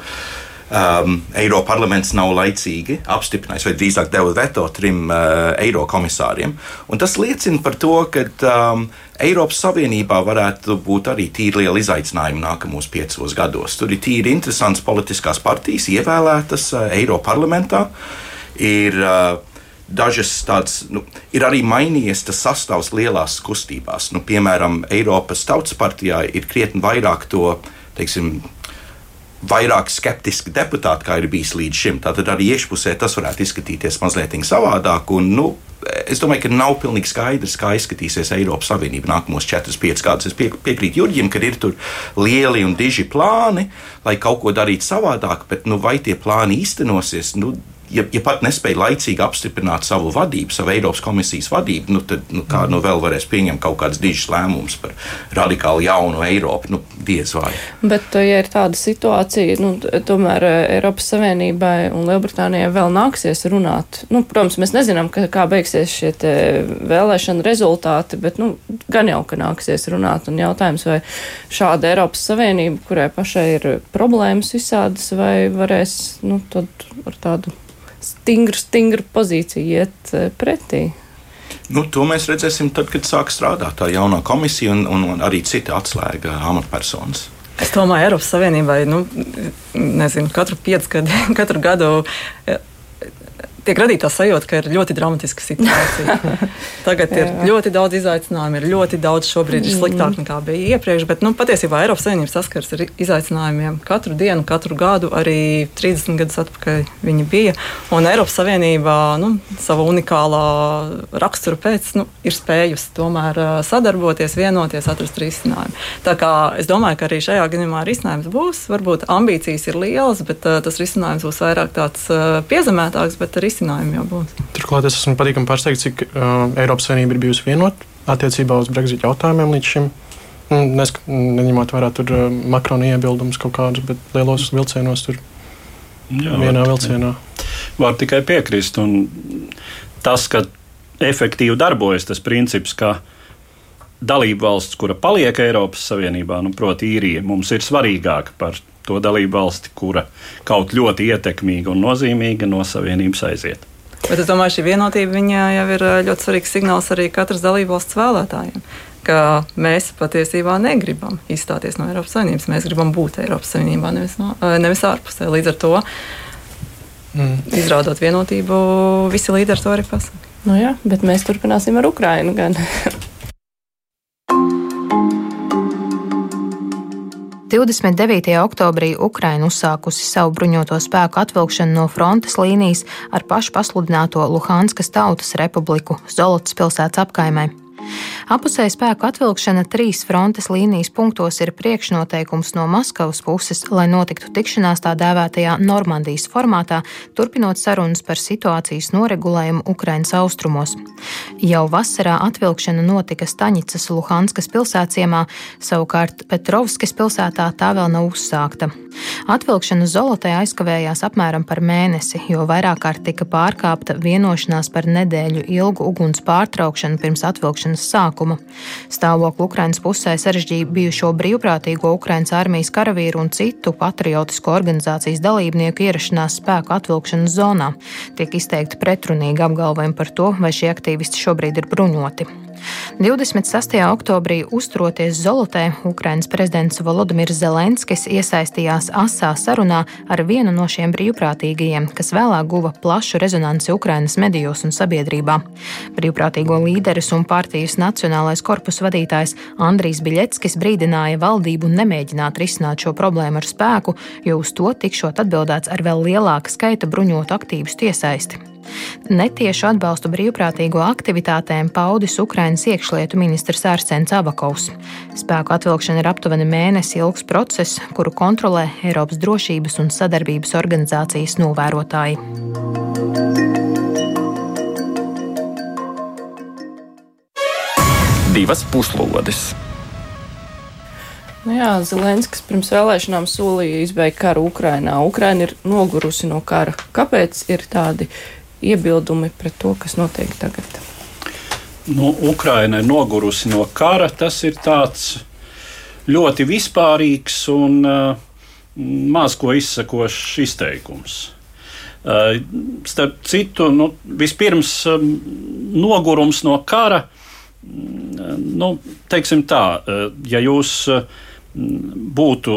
um, Eiropas parlaments nav laicīgi apstiprinājis, vai drīzāk deva veto trim uh, eiro komisāriem. Un tas liecina par to, ka um, Eiropas Savienībā varētu būt arī tīri liela izaicinājuma nākamos piecos gados. Tur ir tīri interesants politiskās partijas, ievēlētas uh, Eiropas parlamentā. Ir, uh, Dažas tādas, nu, ir arī mainījies tas sastāvs lielās kustībās. Nu, piemēram, Eiropas Tautas partijā ir krietni vairāk to, teiksim, vairāk skeptiski deputāti, kā ir bijis līdz šim. Tātad arī iekšpusē tas varētu izskatīties mazliet savādāk. Un, nu, es domāju, ka nav pilnīgi skaidrs, kā izskatīsies Eiropas Savienība nākamos 4-5 gadus. Es pie, piekrītu Jurģim, ka ir tur lieli un diži plāni, lai kaut ko darītu savādāk, bet nu, vai tie plāni īstenosies? Nu, ja, ja pat nespēja laicīgi apstiprināt savu vadību, savu Eiropas komisijas vadību, nu, tad nu, kā nu vēl varēs pieņemt kaut kādas dižas lēmumus par radikāli jaunu Eiropu? Nu, diez vai. Bet, ja ir tāda situācija, nu, tomēr uh, Eiropas Savienībai un Lielbritānijai vēl nāksies runāt. Nu, protams, mēs nezinām, ka, kā beigsies šie vēlēšana rezultāti, bet nu, gan jau, ka nāksies runāt. Un jautājums, vai šāda Eiropas Savienība, kurai pašai ir problēmas visādas, vai varēs nu, ar tādu stingru, stingru pozīciju iet eh, pretī. Nu, to mēs redzēsim tad, kad sāk strādāt tā jaunā komisija un, un, un arī citi atslēga amatpersonas. Es domāju, Eiropas Savienībai nu, nezinu, katru piecgadu, <laughs> katru gadu tiek radīta sajūta, ka ir ļoti dramatiska situācija. <laughs> Tagad ir ļoti daudz izaicinājumu, ir ļoti daudz šobrīd ir sliktāk nekā bija iepriekš. Bet nu, patiesībā Eiropas Savienība saskars ar izaicinājumiem katru dienu, katru gadu. Arī 30 gadus atpakaļ viņi bija. Un Eiropas Savienība nu, savu unikālā rakstura pēc nu, ir spējusi tomēr sadarboties, vienoties, atrast risinājumu. Tā kā es domāju, ka arī šajā gadījumā risinājums būs. Varbūt ambīcijas ir lielas, bet uh, tas risinājums būs vairāk tāds uh, piezemētāks, bet risinājumi jau būs. Turklāt es esmu patīkami pārsteigts, cik uh, Eiropas Savienība ir bijusi vienota attiecībā uz Brexit jautājumiem līdz šim. Nu, nesk, neņemot vērā tur uh, Makrona iebildumus kaut kādus, bet lielos vilcienos tur Jā, vienā var, vilcienā. Var tikai piekrist. Un tas, ka efektīvi darbojas tas princips, ka dalība valsts, kura paliek Eiropas Savienībā, nu, proti, īrija, mums ir svarīgāka par to dalību valsti, kura kaut ļoti ietekmīga un nozīmīga no Savienības aiziet. Bet es domāju, šī vienotība jau ir ļoti svarīgs signāls arī katras dalībvalsts vēlētājiem. Ka mēs patiesībā negribam izstāties no Eiropas Savienības. Mēs gribam būt Eiropas Savienībā, nevis, no, nevis ārpusē. Līdz ar to, mm. izrādot vienotību, visi līderi to arī pasaka. Nu jā, bet mēs turpināsim ar Ukrajinu. <laughs> 29. oktobrī Ukraina uzsākusi savu bruņoto spēku atvilkšanu no frontes līnijas ar pašu pasludināto Luhanskas Tautas Republiku Zolotas pilsētas apkaimē. Apusēja spēku atvilkšana trīs frontes līnijas punktos ir priekšnoteikums no Maskavas puses, lai notiktu tikšanās tā dēvētajā Normandijas formātā, turpinot sarunas par situācijas noregulējumu Ukrainas austrumos. Jau vasarā atvilkšana notika Staņicas Luhanskas pilsētciemā, savukārt Petrovskis pilsētā tā vēl nav uzsākta. Atvilkšana Zolotē aizkavējās apmēram par mēnesi, jo vairāk kārt tika pārkāpta vienošanās par nedēļu ilgu uguns pārtraukšanu pirms atvilkšanas sākuma. Stāvokli Ukrainas pusē sarežģīja bijušo brīvprātīgo Ukrainas armijas karavīru un citu patriotisko organizācijas dalībnieku ierašanās spēku atvilkšanas zonā. Tiek izteikti pretrunīgi apgalvojumi par to, vai šie aktīvisti šobrīd ir bruņoti. 26. oktobrī uzturoties Zolotē, Ukrainas prezidents Volodimirs Zelenskis iesaistījās asā sarunā ar vienu no šiem brīvprātīgajiem, kas vēlāk guva plašu rezonanci Ukrainas medijos un sabiedrībā. Brīvprātīgo līderis un partijas nacionālais korpus vadītājs Andrijs Biļetskis brīdināja valdību nemēģināt risināt šo problēmu ar spēku, jo uz to tikšot atbildēts ar vēl lielāka skaita bruņotu aktīvistu iesaisti. Netiešu atbalstu brīvprātīgo aktivitātēm paudis Ukrainas iekšlietu ministrs Ārsens Abakovs. Spēku atvilkšana ir aptuveni mēnesi ilgs process, kuru kontrolē Eiropas drošības un sadarbības organizācijas novērotāji. Divas puslodes. Nu jā, Zelenskis pirms vēlēšanām solīja izbeigt karu Ukrainā. Ukraina ir nogurusi no kara. Kāpēc ir tādi iebildumi pret to, kas notiek tagad? Nu, Ukraina ir nogurusi no kara. Tas ir tāds ļoti vispārīgs un uh, maz ko izsakošs izteikums. Uh, starp citu, nu, vispirms um, nogurums no kara, mm, nu, teiksim tā, ja jūs uh, būtu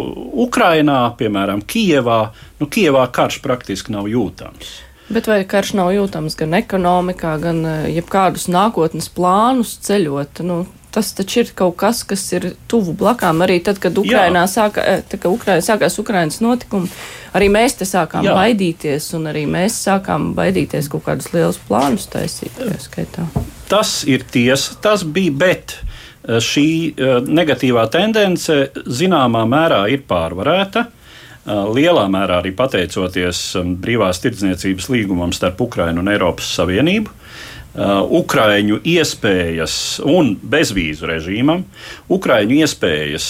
Ukrainā, piemēram, Kijevā, nu, Kijevā karš praktiski nav jūtams. Bet vai karš nav jūtams gan ekonomikā, gan eh, jebkādus nākotnes plānus ceļot? Nu, tas taču ir kaut kas, kas ir tuvu blakām. Arī tad, kad Ukrainā, sāka, eh, tad, kad Ukrainā sākās Ukrainas notikumi, arī mēs te sākām Jā. baidīties, un arī mēs sākām baidīties kaut kādus lielus plānus taisīt. Tas ir tiesa, tas bija, bet eh, šī negatīvā tendence zināmā mērā ir pārvarēta. Lielā mērā arī pateicoties brīvās tirdzniecības līgumam starp Ukrajinu un Eiropas Savienību. Ukrāņu iespējas un bezvīzu režīmam, Ukrāņu iespējas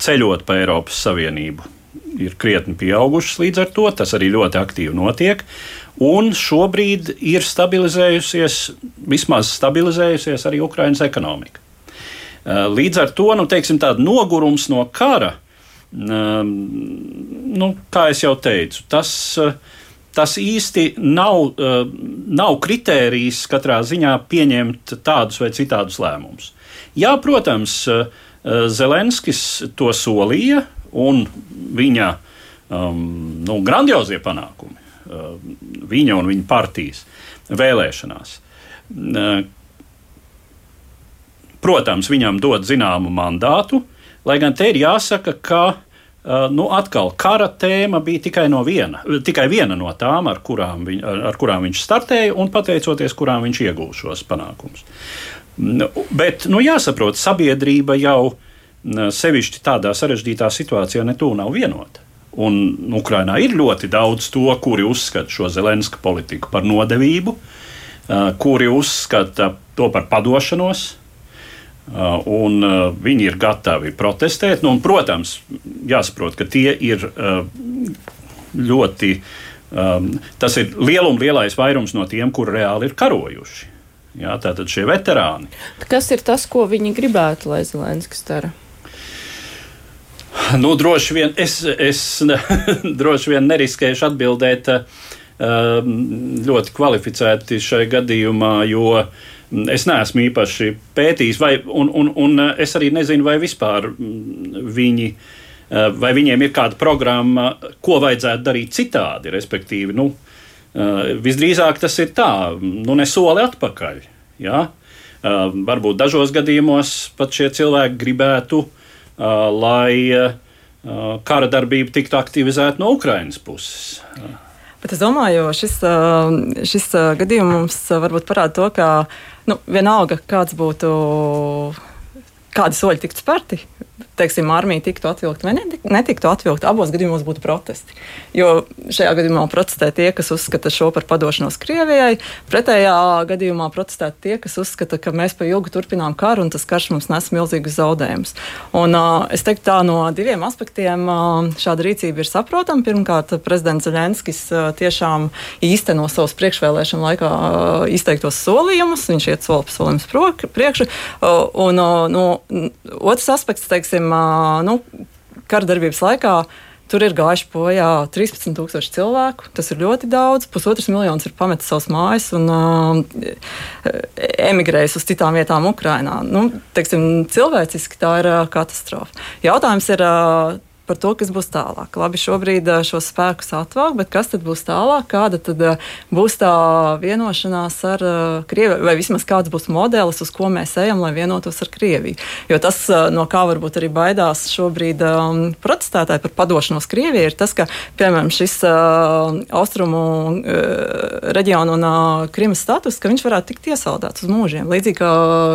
ceļot pa Eiropas Savienību ir krietni pieaugušas līdz ar to. Tas arī ļoti aktīvi notiek. Un šobrīd ir stabilizējusies, vismaz stabilizējusies arī Ukraiņas ekonomika. Līdz ar to nu, teiksim, nogurums no kara uh, nu, kā jau teicu, tas, eh, tas īsti nav, eh, nav kritērijs katrā ziņā pieņemt tādus vai citādus lēmumus. Jā, protams, eh, Zelenskis to solīja, un viņa um, nu, grandiozie panākumi viņa un viņa partijas vēlēšanās. Protams, viņam dod zināmu mandātu, lai gan te ir jāsaka, ka nu, atkal kara tēma bija tikai, no viena, tikai viena no tām, ar kurām, viņ, ar, ar kurām viņš startēja un pateicoties kurām viņš iegūst šos panākumus. Nu, bet nu, jāsaprot, sabiedrība jau sevišķi tādā sarežģītā situācijā netūlīt nav vienota. Un Ukrainā ir ļoti daudz to, kuri uzskata šo Zelenska politiku par nodevību, kuri uzskata to par padošanos, un viņi ir gatavi protestēt. Nu, un, protams, jāsaprot, ka tie ir ļoti. Tas ir lielums, lielais vairums no tiem, kur reāli ir karojuši. Jā, tātad šie veterāni. Kas ir tas, ko viņi gribētu, lai Zelenskis dara? Nu, droši vien es, es <laughs> droši vien neriskēšu atbildēt um, ļoti kvalificēti šai gadījumā, jo es neesmu īpaši pētījis, vai, un, un, un es arī nezinu, vai vispār mm, viņi. Uh, vai viņiem ir kāda programma, ko vajadzētu darīt citādi? Respektīvi, nu, Uh, visdrīzāk tas ir tā, nu, ne soli atpakaļ. Ja? Varbūt dažos gadījumos pat šie cilvēki gribētu, lai kara darbība tiktu aktivizēta no Ukrainas puses. Bet es domāju, ka šis, šis gadījums varbūt parāda to, ka nu, vienalga, kāds būtu, kādi soļi tiktu spērti, teiksim, armija tiktu atvilkta vai netiktu atvilkta, abos gadījumos būtu protesti. Jo šajā gadījumā protestē tie, kas uzskata šo par padošanos Krievijai, pretējā gadījumā protestē tie, kas uzskata, ka mēs pa ilgu turpinām karu un tas karš mums nes milzīgus zaudējumus. Un, uh, es teiktu, tā no diviem aspektiem uh, šāda rīcība ir saprotama. Pirmkārt, prezidents Zelenskis uh, tiešām īsteno savus priekšvēlēšanu laikā uh, izteiktos solījumus, viņš iet soli pa solim priekšu. Uh, un uh, no, otrs aspekts, teiksim, nu, kara darbības laikā. Tur ir gājuši bojā 13,000 cilvēku. Tas ir ļoti daudz. Pusotrs miljons ir pametis savas mājas un uh, emigrējis uz citām vietām Ukrajinā. Nu, teiksim, cilvēciski tā ir uh, katastrofa. Jautājums ir, uh, par to, kas būs tālāk. Labi, šobrīd šos spēkus atvelk, bet kas tad būs tālāk? Kāda tad būs tā vienošanās ar Krieviju, vai vismaz kāds būs modelis, uz ko mēs ejam, lai vienotos ar Krieviju? Jo tas, no kā varbūt arī baidās šobrīd um, protestētāji par padošanos Krievijai, ir tas, ka, piemēram, šis uh, austrumu uh, reģionu un uh, Krimas status, ka viņš varētu tikt iesaldēts uz mūžiem, līdzīgi kā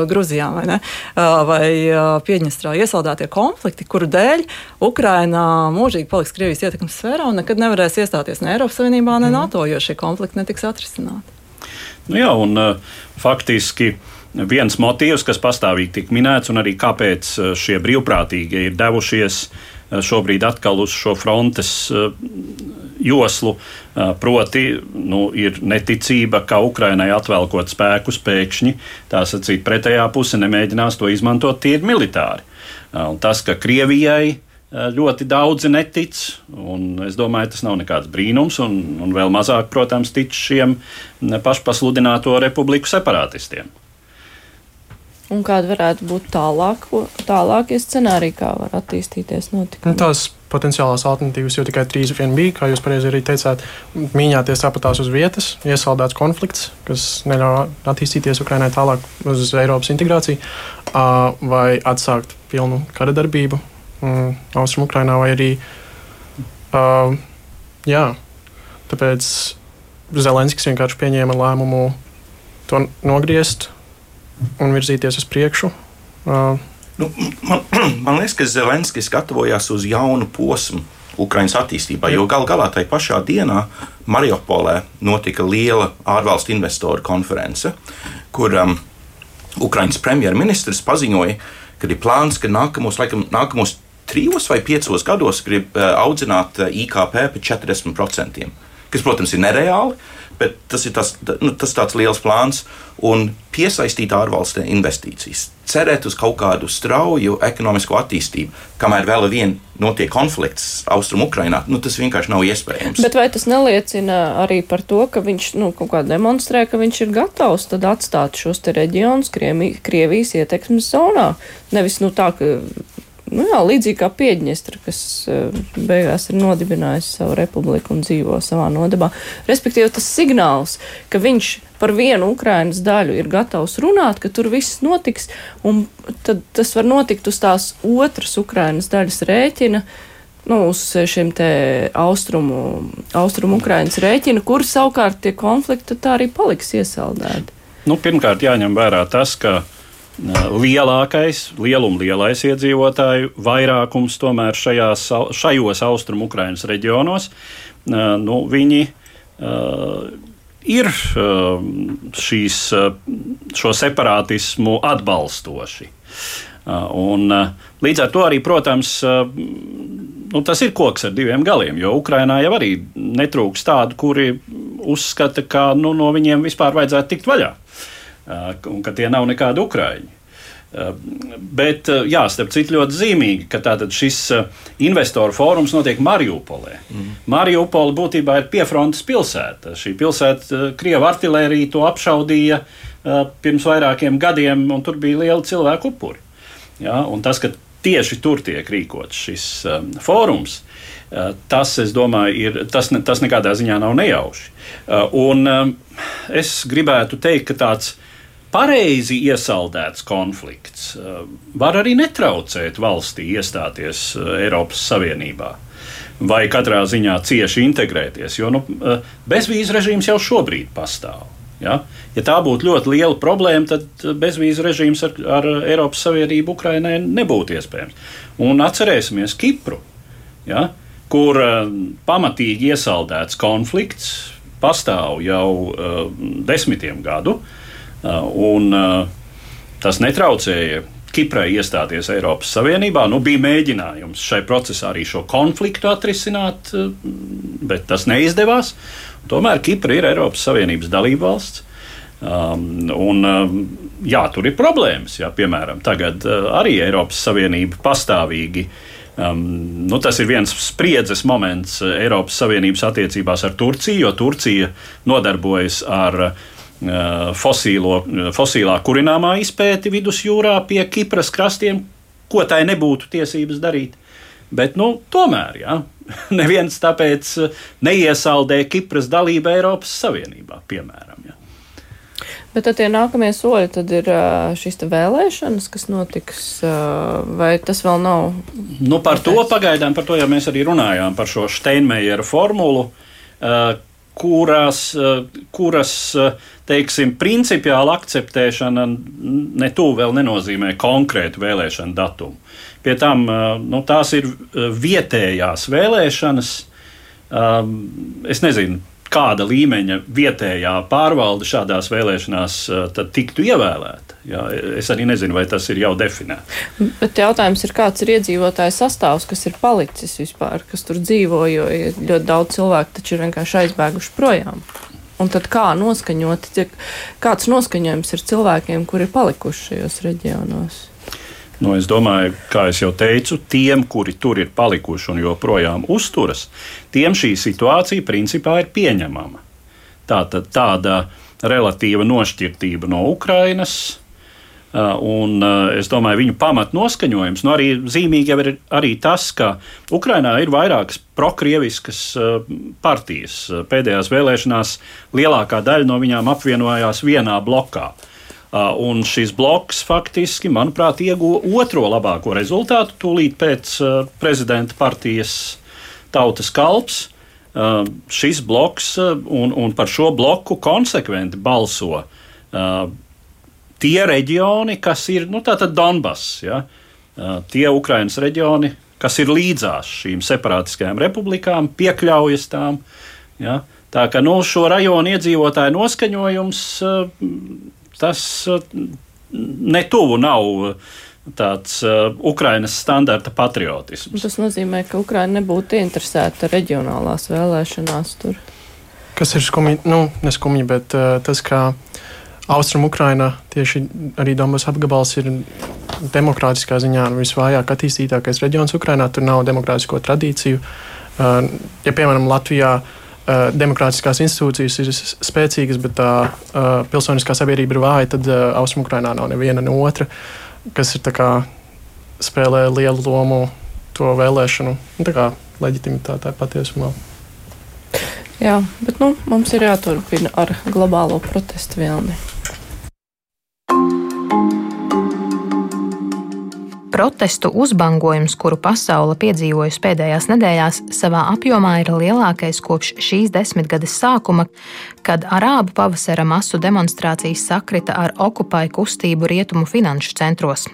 Gruzijā vai, ne, uh, vai uh, Piedņestrā iesaldētie konflikti, kuru dēļ Ukraina Ukraina mūžīgi paliks Krievijas ietekmes sfērā un nekad nevarēs iestāties ne Eiropas Savienībā, ne mm. NATO, jo šie konflikti netiks atrisināti. Nu jā, un uh, faktiski viens motīvs, kas pastāvīgi tika minēts, un arī kāpēc uh, šie brīvprātīgie ir devušies uh, šobrīd atkal uz šo frontes joslu, proti, nu, ir neticība, ka Ukrainai atvēlkot spēkus pēkšņi, tā sacīt, pretējā puse nemēģinās to izmantot tīri militāri. Un tas, ka Krievijai Eh, ļoti daudzi netic. Es domāju, tas nav nekāds brīnums, un, un vēl mazāk, protams, tic šiem pašpasludināto republiku separatistiem. Un kāda varētu būt tālāk, tālākie scenāriji, kā var attīstīties notikumi? Nu, tās potenciālās alternatīvas jau tikai trīs vien bija, kā jūs pareizi arī teicāt, mīņāties tāpatās uz vietas, iesaldēts konflikts, kas neļauj attīstīties Ukrainai tālāk uz Eiropas integrāciju, vai atsākt pilnu kara darbību, mm, Austrum Ukrainā, vai arī. Uh, jā, tāpēc Zelenskis vienkārši pieņēma lēmumu to nogriezt un virzīties uz priekšu. Uh, nu, man, <clears throat> man liekas, ka Zelenskis gatavojās uz jaunu posmu Ukraiņas attīstībā, jo gal galā tajā pašā dienā Mariupolē notika liela ārvalstu investoru konference, kur um, Ukraiņas premjerministrs paziņoja, ka ir plāns, ka nākamos, laikam, nākamos trijos vai piecos gados grib eh, audzināt eh, IKP par 40%, kas, protams, ir nereāli. Bet tas ir tas, nu, tas tāds liels plāns un piesaistīt ārvalstu investīcijas. Cerēt uz kaut kādu strauju ekonomisko attīstību, kamēr vēl vien notiek konflikts Austrumukrainā, nu, tas vienkārši nav iespējams. Bet vai tas neliecina arī par to, ka viņš nu, kaut kā demonstrē, ka viņš ir gatavs atstāt šos reģionus Krievijas ietekmes zonā? Nevis nu, tā, ka nu jā, līdzīgi kā Piedņestra, kas beigās ir nodibinājusi savu republiku un dzīvo savā nodabā. Respektīvi, tas signāls, ka viņš par vienu Ukrainas daļu ir gatavs runāt, ka tur viss notiks, un tad tas var notikt uz tās otras Ukrainas daļas rēķina. Nu, uz šiem te austrumu, austrumu Ukrainas rēķina, kur savukārt tie konflikti tā arī paliks iesaldēti. Nu, pirmkārt, jāņem vērā tas, ka lielākais, lielum lielais iedzīvotāju vairākums tomēr šajās, šajos austrumu Ukrainas reģionos, nu, viņi ir um, šīs, uh, šo separātismu atbalstoši. Uh, un, uh, līdz ar to arī, protams, nu, tas ir koks ar diviem galiem, jo Ukrainā jau arī netrūks tādu, kuri uzskata, ka nu, no viņiem vispār vajadzētu tikt vaļā, un ka tie nav nekādi ukrāņi. Bet, jā, starp citu, ļoti zīmīgi, ka šis investoru fórums notiek Mariupolē. Mm. Mariupola būtībā ir piefrontes pilsēta. Šī pilsēta, Krievija artērija to apšaudīja pirms vairākiem gadiem, un tur bija liela cilvēku upuri. Ja, tas, ka tieši tur tiek rīkots šis um, fórums, uh, tas, es domāju, ir, tas, ne, tas nekādā ziņā nav nejauši. Uh, un um, es gribētu teikt, ka tāds pareizi iesaldēts konflikts eh, var arī netraucēt valstī iestāties eh, Eiropas Savienībā. Vai katrā ziņā cieši integrēties, jo nu, eh, bezvīzu režīms jau šobrīd pastāv. Ja? ja tā būtu ļoti liela problēma, tad bezvīzu režīms ar, ar Eiropas Savienību Ukrainai nebūtu iespējams. Un atcerēsimies Kipru, ja? kur uh, pamatīgi iesaldēts konflikts pastāv jau uh, desmitiem gadu. Uh, Uh, un uh, tas netraucēja Kiprai iestāties Eiropas Savienībā. Nu, bija mēģinājums šai procesā arī šo konfliktu atrisināt, uh, bet tas neizdevās. Tomēr Kipra ir Eiropas Savienības dalība valsts. Um, un, um, jā, tur ir problēmas. Jā, piemēram, tagad uh, arī Eiropas Savienība pastāvīgi. Um, nu, tas ir viens spriedzes moments Eiropas Savienības attiecībās ar Turciju, jo Turcija nodarbojas ar uh, fosīlo, fosīlā kurināmā izpēti vidusjūrā pie Kipras krastiem, ko tai nebūtu tiesības darīt. Bet, nu, tomēr, jā, <laughs> neviens tāpēc neiesaldē Kipras dalību Eiropas Savienībā, piemēram. Jā. Bet tad tie nākamie soļi tad ir šīs vēlēšanas, kas notiks, vai tas vēl nav? Nu, par to pagaidām, par to jau mēs arī runājām, par šo Steinmeieru formulu, eh, kuras eh, teiksim, principiāla akceptēšana ne tuvu vēl nenozīmē konkrētu vēlēšanu datumu. Pie tam eh, nu, tās ir vietējās vēlēšanas. Es nezinu, kāda līmeņa vietējā pārvalde šādās vēlēšanās tiktu ievēlēta. Jā, es arī nezinu, vai tas ir jau definēts. Bet jautājums ir, kāds ir iedzīvotāju sastāvs, kas ir palicis vispār, kas tur dzīvo, jo ļoti daudz cilvēku taču ir vienkārši aizbēguši projām. Un tad kā noskaņot, kāds noskaņojums ir cilvēkiem, kuri ir palikuši šajos reģionos? Nu, es domāju, kā jau teicu, tiem, kuri tur ir palikuši un joprojām uzturas, tiem šī situācija principā ir pieņemama. Tā tad tāda relatīva nošķirtība no Ukrainas. Un es domāju, viņu pamatnoskaņojums, nu arī zīmīgi ir arī tas, ka Ukrainā ir vairākas prokrieviskas partijas. Pēdējās vēlēšanās lielākā daļa no viņām apvienojās vienā blokā. Uh, un šis bloks faktiski, manuprāt, ieguva otro labāko rezultātu tūlīt pēc uh, prezidenta partijas tautas kalps. Uh, šis bloks un, un par šo bloku konsekventi balso tie reģioni, kas ir nu, Donbass, ja? tie Ukraiņas reģioni, kas ir līdzās šīm separātiskajām republikām, piekļaujas tām. Ja? Tā kā nu, šo rajonu iedzīvotāju noskaņojums tas uh, netuvu nav uh, tāds uh, Ukraiņas standarta patriotisms. Tas nozīmē, ka Ukraiņa nebūtu interesēta reģionālās vēlēšanās tur. Kas ir skumji, nu, neskumji, bet uh, tas, ka Austrum Ukraina, tieši arī Donbass apgabals, ir demokrātiskā ziņā visvājāk attīstītākais reģions Ukrainā. Tur nav demokrātisko tradīciju. Uh, ja, piemēram, Latvijā uh, uh, demokrātiskās institūcijas ir spēcīgas, bet tā uh, pilsoniskā sabiedrība ir vāja, tad uh, Austrumukrainā nav neviena no otra, kas ir kā, spēlē lielu lomu to vēlēšanu nu, kā, leģitimitātē patiesumā. Jā, bet nu, mums ir jāturpina ar globālo protestu vilni. Protestu uzbangojums, kuru pasaule piedzīvojusi pēdējās nedēļās, savā apjomā ir lielākais kopš šīs desmitgades sākuma, kad arābu pavasara masu demonstrācijas sakrita ar okupai kustību rietumu finanšu centros.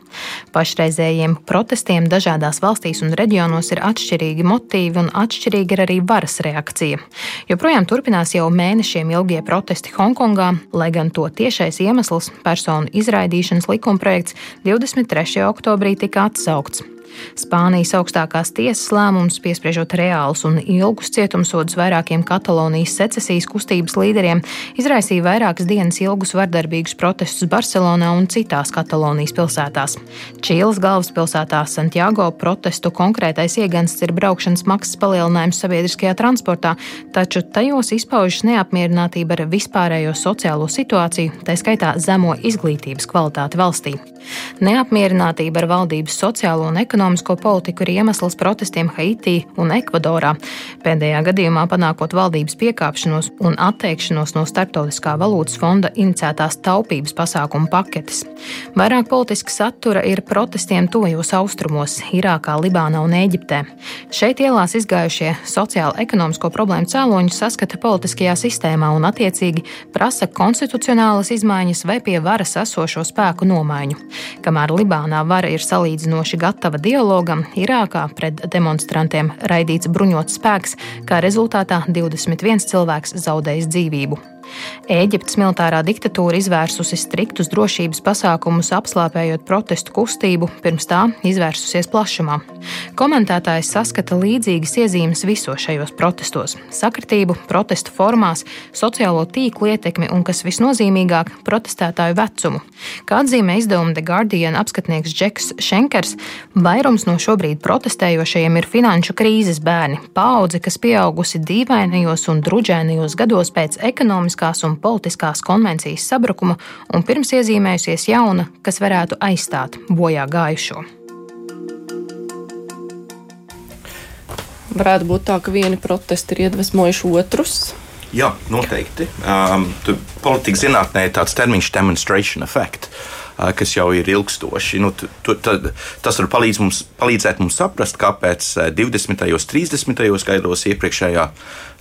Pašreizējiem protestiem dažādās valstīs un reģionos ir atšķirīgi motīvi un atšķirīga ir arī varas reakcija. Joprojām turpinās jau mēnešiem ilgie protesti Hongkongā, lai gan to tiešais iemesls, personu izraidīšanas likumprojekts 23. oktobrī tika tika atsaukts. Spānijas augstākās tiesas lēmums, piespriežot reālus un ilgus cietumsodus vairākiem Katalonijas secesijas kustības līderiem, izraisīja vairākas dienas ilgus vardarbīgus protestus Barcelonā un citās Katalonijas pilsētās. Čīles galvaspilsētā Santiago protestu konkrētais iegansts ir braukšanas maksas palielinājums sabiedriskajā transportā, taču tajos izpaužas neapmierinātība ar vispārējo sociālo situāciju, tā skaitā zemo izglītības kvalitāti valstī. Neapmierinātība ar valdības sociālo un ekonomisko ekonomisko politiku ir iemesls protestiem Haitī un Ekvadorā. Pēdējā gadījumā panākot valdības piekāpšanos un atteikšanos no Startautiskā valūtas fonda iniciētās taupības pasākumu paketes. Vairāk politiska satura ir protestiem tojos austrumos, Irākā, Libānā un Eģiptē. Šeit ielās izgājušie sociālo-ekonomisko problēmu cēloņus saskata politiskajā sistēmā un attiecīgi prasa konstitucionālas izmaiņas vai pie varas esošo spēku nomaiņu. Kamēr Libānā vara ir salīdzinoši gatava dialogam Irākā pret demonstrantiem raidīts bruņots spēks, kā rezultātā 21 cilvēks zaudējis dzīvību. Ēģiptes militārā diktatūra izvērsusi striktus drošības pasākumus, apslāpējot protestu kustību, pirms tā izvērsusies plašumā. Komentētājs saskata līdzīgas iezīmes visos šajos protestos - sakritību, protestu formās, sociālo tīklu ietekmi un, kas visnozīmīgāk, protestētāju vecumu. Kā atzīmē izdevuma The Guardian apskatnieks Džeks Šenkers, vairums no šobrīd protestējošajiem ir finanšu krīzes bērni, paudze, kas pieaugusi dīvainajos un druģēnajos gados pēc ekonomiskā ekonomiskās un politiskās konvencijas sabrukuma un pirms iezīmējusies jauna, kas varētu aizstāt bojā gājušo. Varētu būt tā, ka vieni protesti ir iedvesmojuši otrus. Jā, noteikti. Um, Politikas zinātnē ir tāds termins demonstration effect. Uh, kas jau ir ilgstoši. Nu, tu, tad, tas var palīdz mums, palīdzēt mums saprast, kāpēc 20. un 30. gados iepriekšējā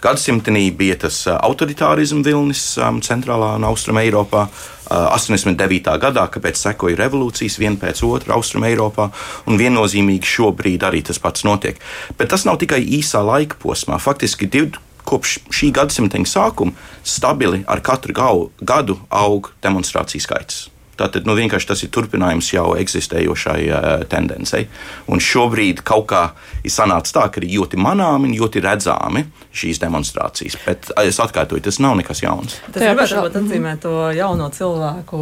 gadsimtenī bija tas autoritārisms vilnis centrālā un austrumē Eiropā. 89. gadā, kāpēc sekoja revolūcijas viena pēc otras Austrumē Eiropā, un viennozīmīgi šobrīd arī tas pats notiek. Bet tas nav tikai īsā laika posmā. Faktiski div, kopš šī gadsimta sākuma stabili ar katru gau, gadu aug demonstrāciju skaits. Tātad nu, vienkārši tas ir turpinājums jau eksistējošai uh, tendencei. Un šobrīd kaut kā ir sanācis tā, ka ir ļoti manāmi un ļoti redzami šīs demonstrācijas. Bet es atkārtoju, tas nav nekas jauns. Tas ir gribētu atzīmēt to jauno cilvēku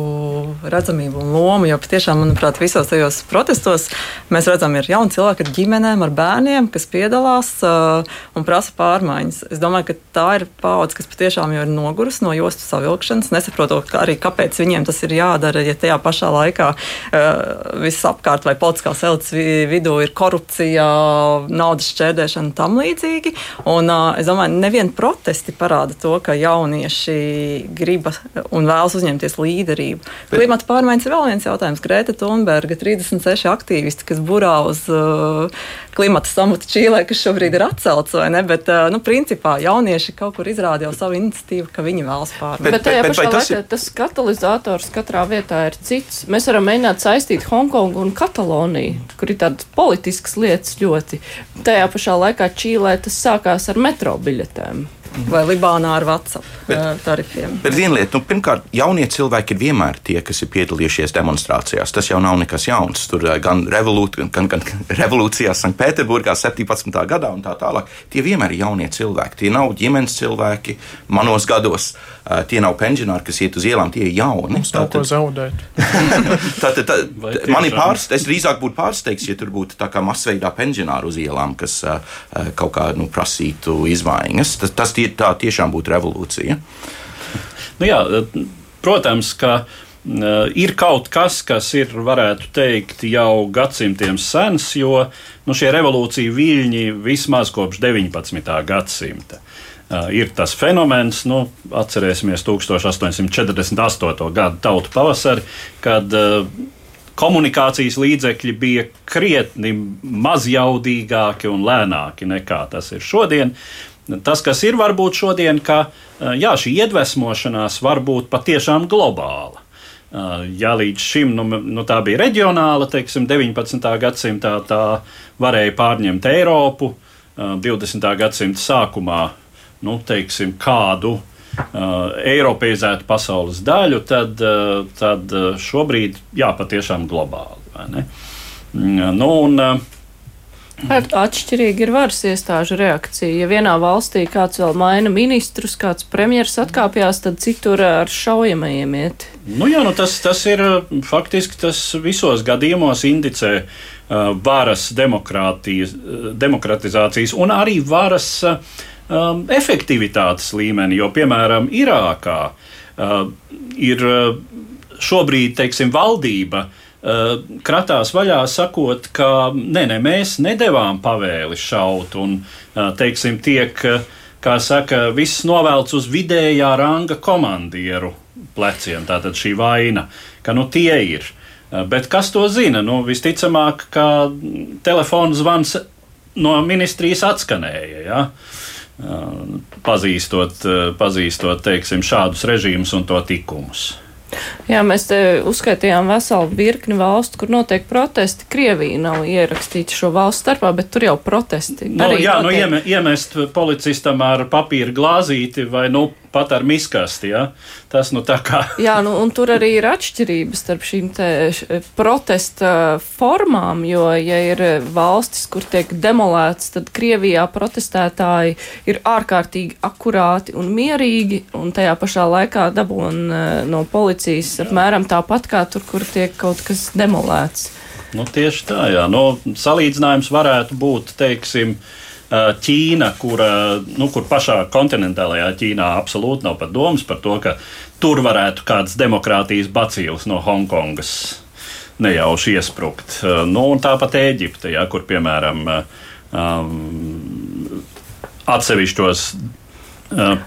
redzamību un lomu, jo patiešām, manuprāt, visos tajos protestos mēs redzam, ir jauni cilvēki ar ģimenēm, ar bērniem, kas piedalās uh, un prasa pārmaiņas. Es domāju, ka tā ir paudze, kas patiešām jau ir nogurusi no jostu savilkšanas, nesaprotot arī, kāpēc viņiem tas ir jādara ja tajā pašā laikā uh, viss apkārt vai politiskās elites vidū ir korupcija, naudas šķērdēšana un tam līdzīgi. Un, uh, es domāju, neviena protesti parāda to, ka jaunieši grib un vēlas uzņemties līderību. Bet... Klimata pārmaiņas ir vēl viens jautājums. Grēta Thunberga, 36 aktīvisti, kas burā uz uh, klimata samata Čīlē, kas šobrīd ir atcelts, vai ne? Bet, uh, nu, principā jaunieši kaut kur izrādīja savu iniciatīvu, ka viņi vēlas pārmaiņas. Bet, bet tajā pašā laikā tas, ir... tas katalizators katrā vietā ir cits. Mēs varam mēģināt saistīt Hongkongu un Kataloniju, kur ir tādas politiskas lietas ļoti. Tajā pašā laikā Čīlē tas sākās ar metro biļetēm vai Libānā ar WhatsApp bet, tarifiem. Bet viena lieta, nu, pirmkārt, jaunie cilvēki ir vienmēr tie, kas ir piedalījušies demonstrācijās. Tas jau nav nekas jauns. Tur gan, revolūt, gan, gan <laughs> revolūcijā Sanktpēterburgā 17. gadā un tā tālāk. Tie vienmēr ir jaunie cilvēki. Tie nav ģimenes cilvēki manos gados. Tie nav pensionāri, kas iet uz ielām, tie ir jauni. Mums nav ko zaudēt. <laughs> tātad, tā, tā, mani pārsteigts, es drīzāk būtu pārsteigts, ja tur būtu tā kā masveidā pensionāri uz ielām, kas kaut kā nu, prasītu izmaiņas. Tas, tas tie, tā tiešām būtu revolūcija. Nu jā, protams, ka ir kaut kas, kas ir, varētu teikt, jau gadsimtiem sens, jo nu, šie revolūcija viļņi vismaz kopš 19. gadsimta. Uh, ir tas fenomens, nu, atcerēsimies 1848. gada tautu pavasari, kad komunikācijas līdzekļi bija krietni mazjaudīgāki un lēnāki nekā tas ir šodien. Tas, kas ir varbūt šodien, ka jā, šī iedvesmošanās var būt patiešām globāla. Ja līdz šim nu, nu, tā bija reģionāla, teiksim, 19. gadsimtā tā varēja pārņemt Eiropu, 20. gadsimta sākumā nu, teiksim, kādu eiropeizētu pasaules daļu, tad, tad šobrīd jā, patiešām globāli. Mm, nu, un, uh, Atšķirīgi ir varas iestāžu reakcija. Ja vienā valstī kāds vēl maina ministrus, kāds premjeras atkāpjas, tad citur ar šaujamajiem iet. Nu jā, nu tas, tas ir faktiski tas visos gadījumos indicē uh, varas demokratizācijas un arī varas uh, um, efektivitātes līmeni, jo, piemēram, Irākā uh, ir šobrīd, teiksim, valdība Eh, kratās vaļā, sakot, ka nē, nē, mēs nedavām pavēli šaut, un eh, teiksim, tiek, eh, kā saka, viss novelts uz vidējā ranga komandieru pleciem. Tātad šī vaina, ka nu tie ir. Bet kas to zina? Nu, visticamāk, ka telefona zvans no ministrijas atskanēja. Ja? Pazīstot, pazīstot teiksim, šādus režīmus un to tikumus. Jā, mēs te uzskaitījām veselu virkni valstu, kur notiek protesti. Krievija nav ierakstīta šo valstu starpā, bet tur jau protesti. No, nu, jā, nu, notiek. nu, iemest policistam ar papīra glāzīti vai nu, pat ar miskasti. Ja? Tas nu tā kā. <laughs> Jā, nu, un tur arī ir atšķirības starp šīm protesta formām, jo, ja ir valstis, kur tiek demolēts, tad Krievijā protestētāji ir ārkārtīgi akurāti un mierīgi, un tajā pašā laikā dabūn e, no policijas apmēram tāpat kā tur, kur tiek kaut kas demolēts. Nu, tieši tā, jā. Nu, salīdzinājums varētu būt, teiksim, uh, Ķīna, kur, nu, kur pašā kontinentālajā Ķīnā absolūti nav pat domas par to, ka tur varētu kāds demokrātijas bacīls no Hongkongas nejauši iesprukt. Eh, nu, tāpat Ēģipte, ja, kur piemēram um, atsevišķos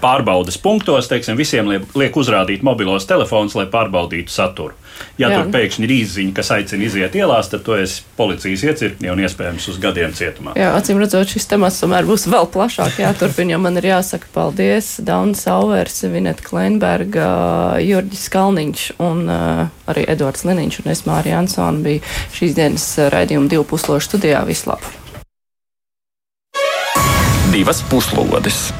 pārbaudas punktos, teiksim, visiem liek, uzrādīt mobilos telefonus, lai pārbaudītu saturu. Ja Jā. tur pēkšņi ir īziņa, kas aicina iziet ielās, tad tu esi policijas iecirknī un iespējams uz gadiem cietumā. Jā, acīm redzot, šis temats tomēr būs vēl plašāk jāturpina, jo man ir jāsaka paldies Dauna Sauvers, Vineta Kleinberga, Jurģis Kalniņš un uh, arī Edvards Liniņš un es Mārija Ansona bija šīs dienas raidījuma divu puslošu studijā. Vislabāk! Divas puslodes!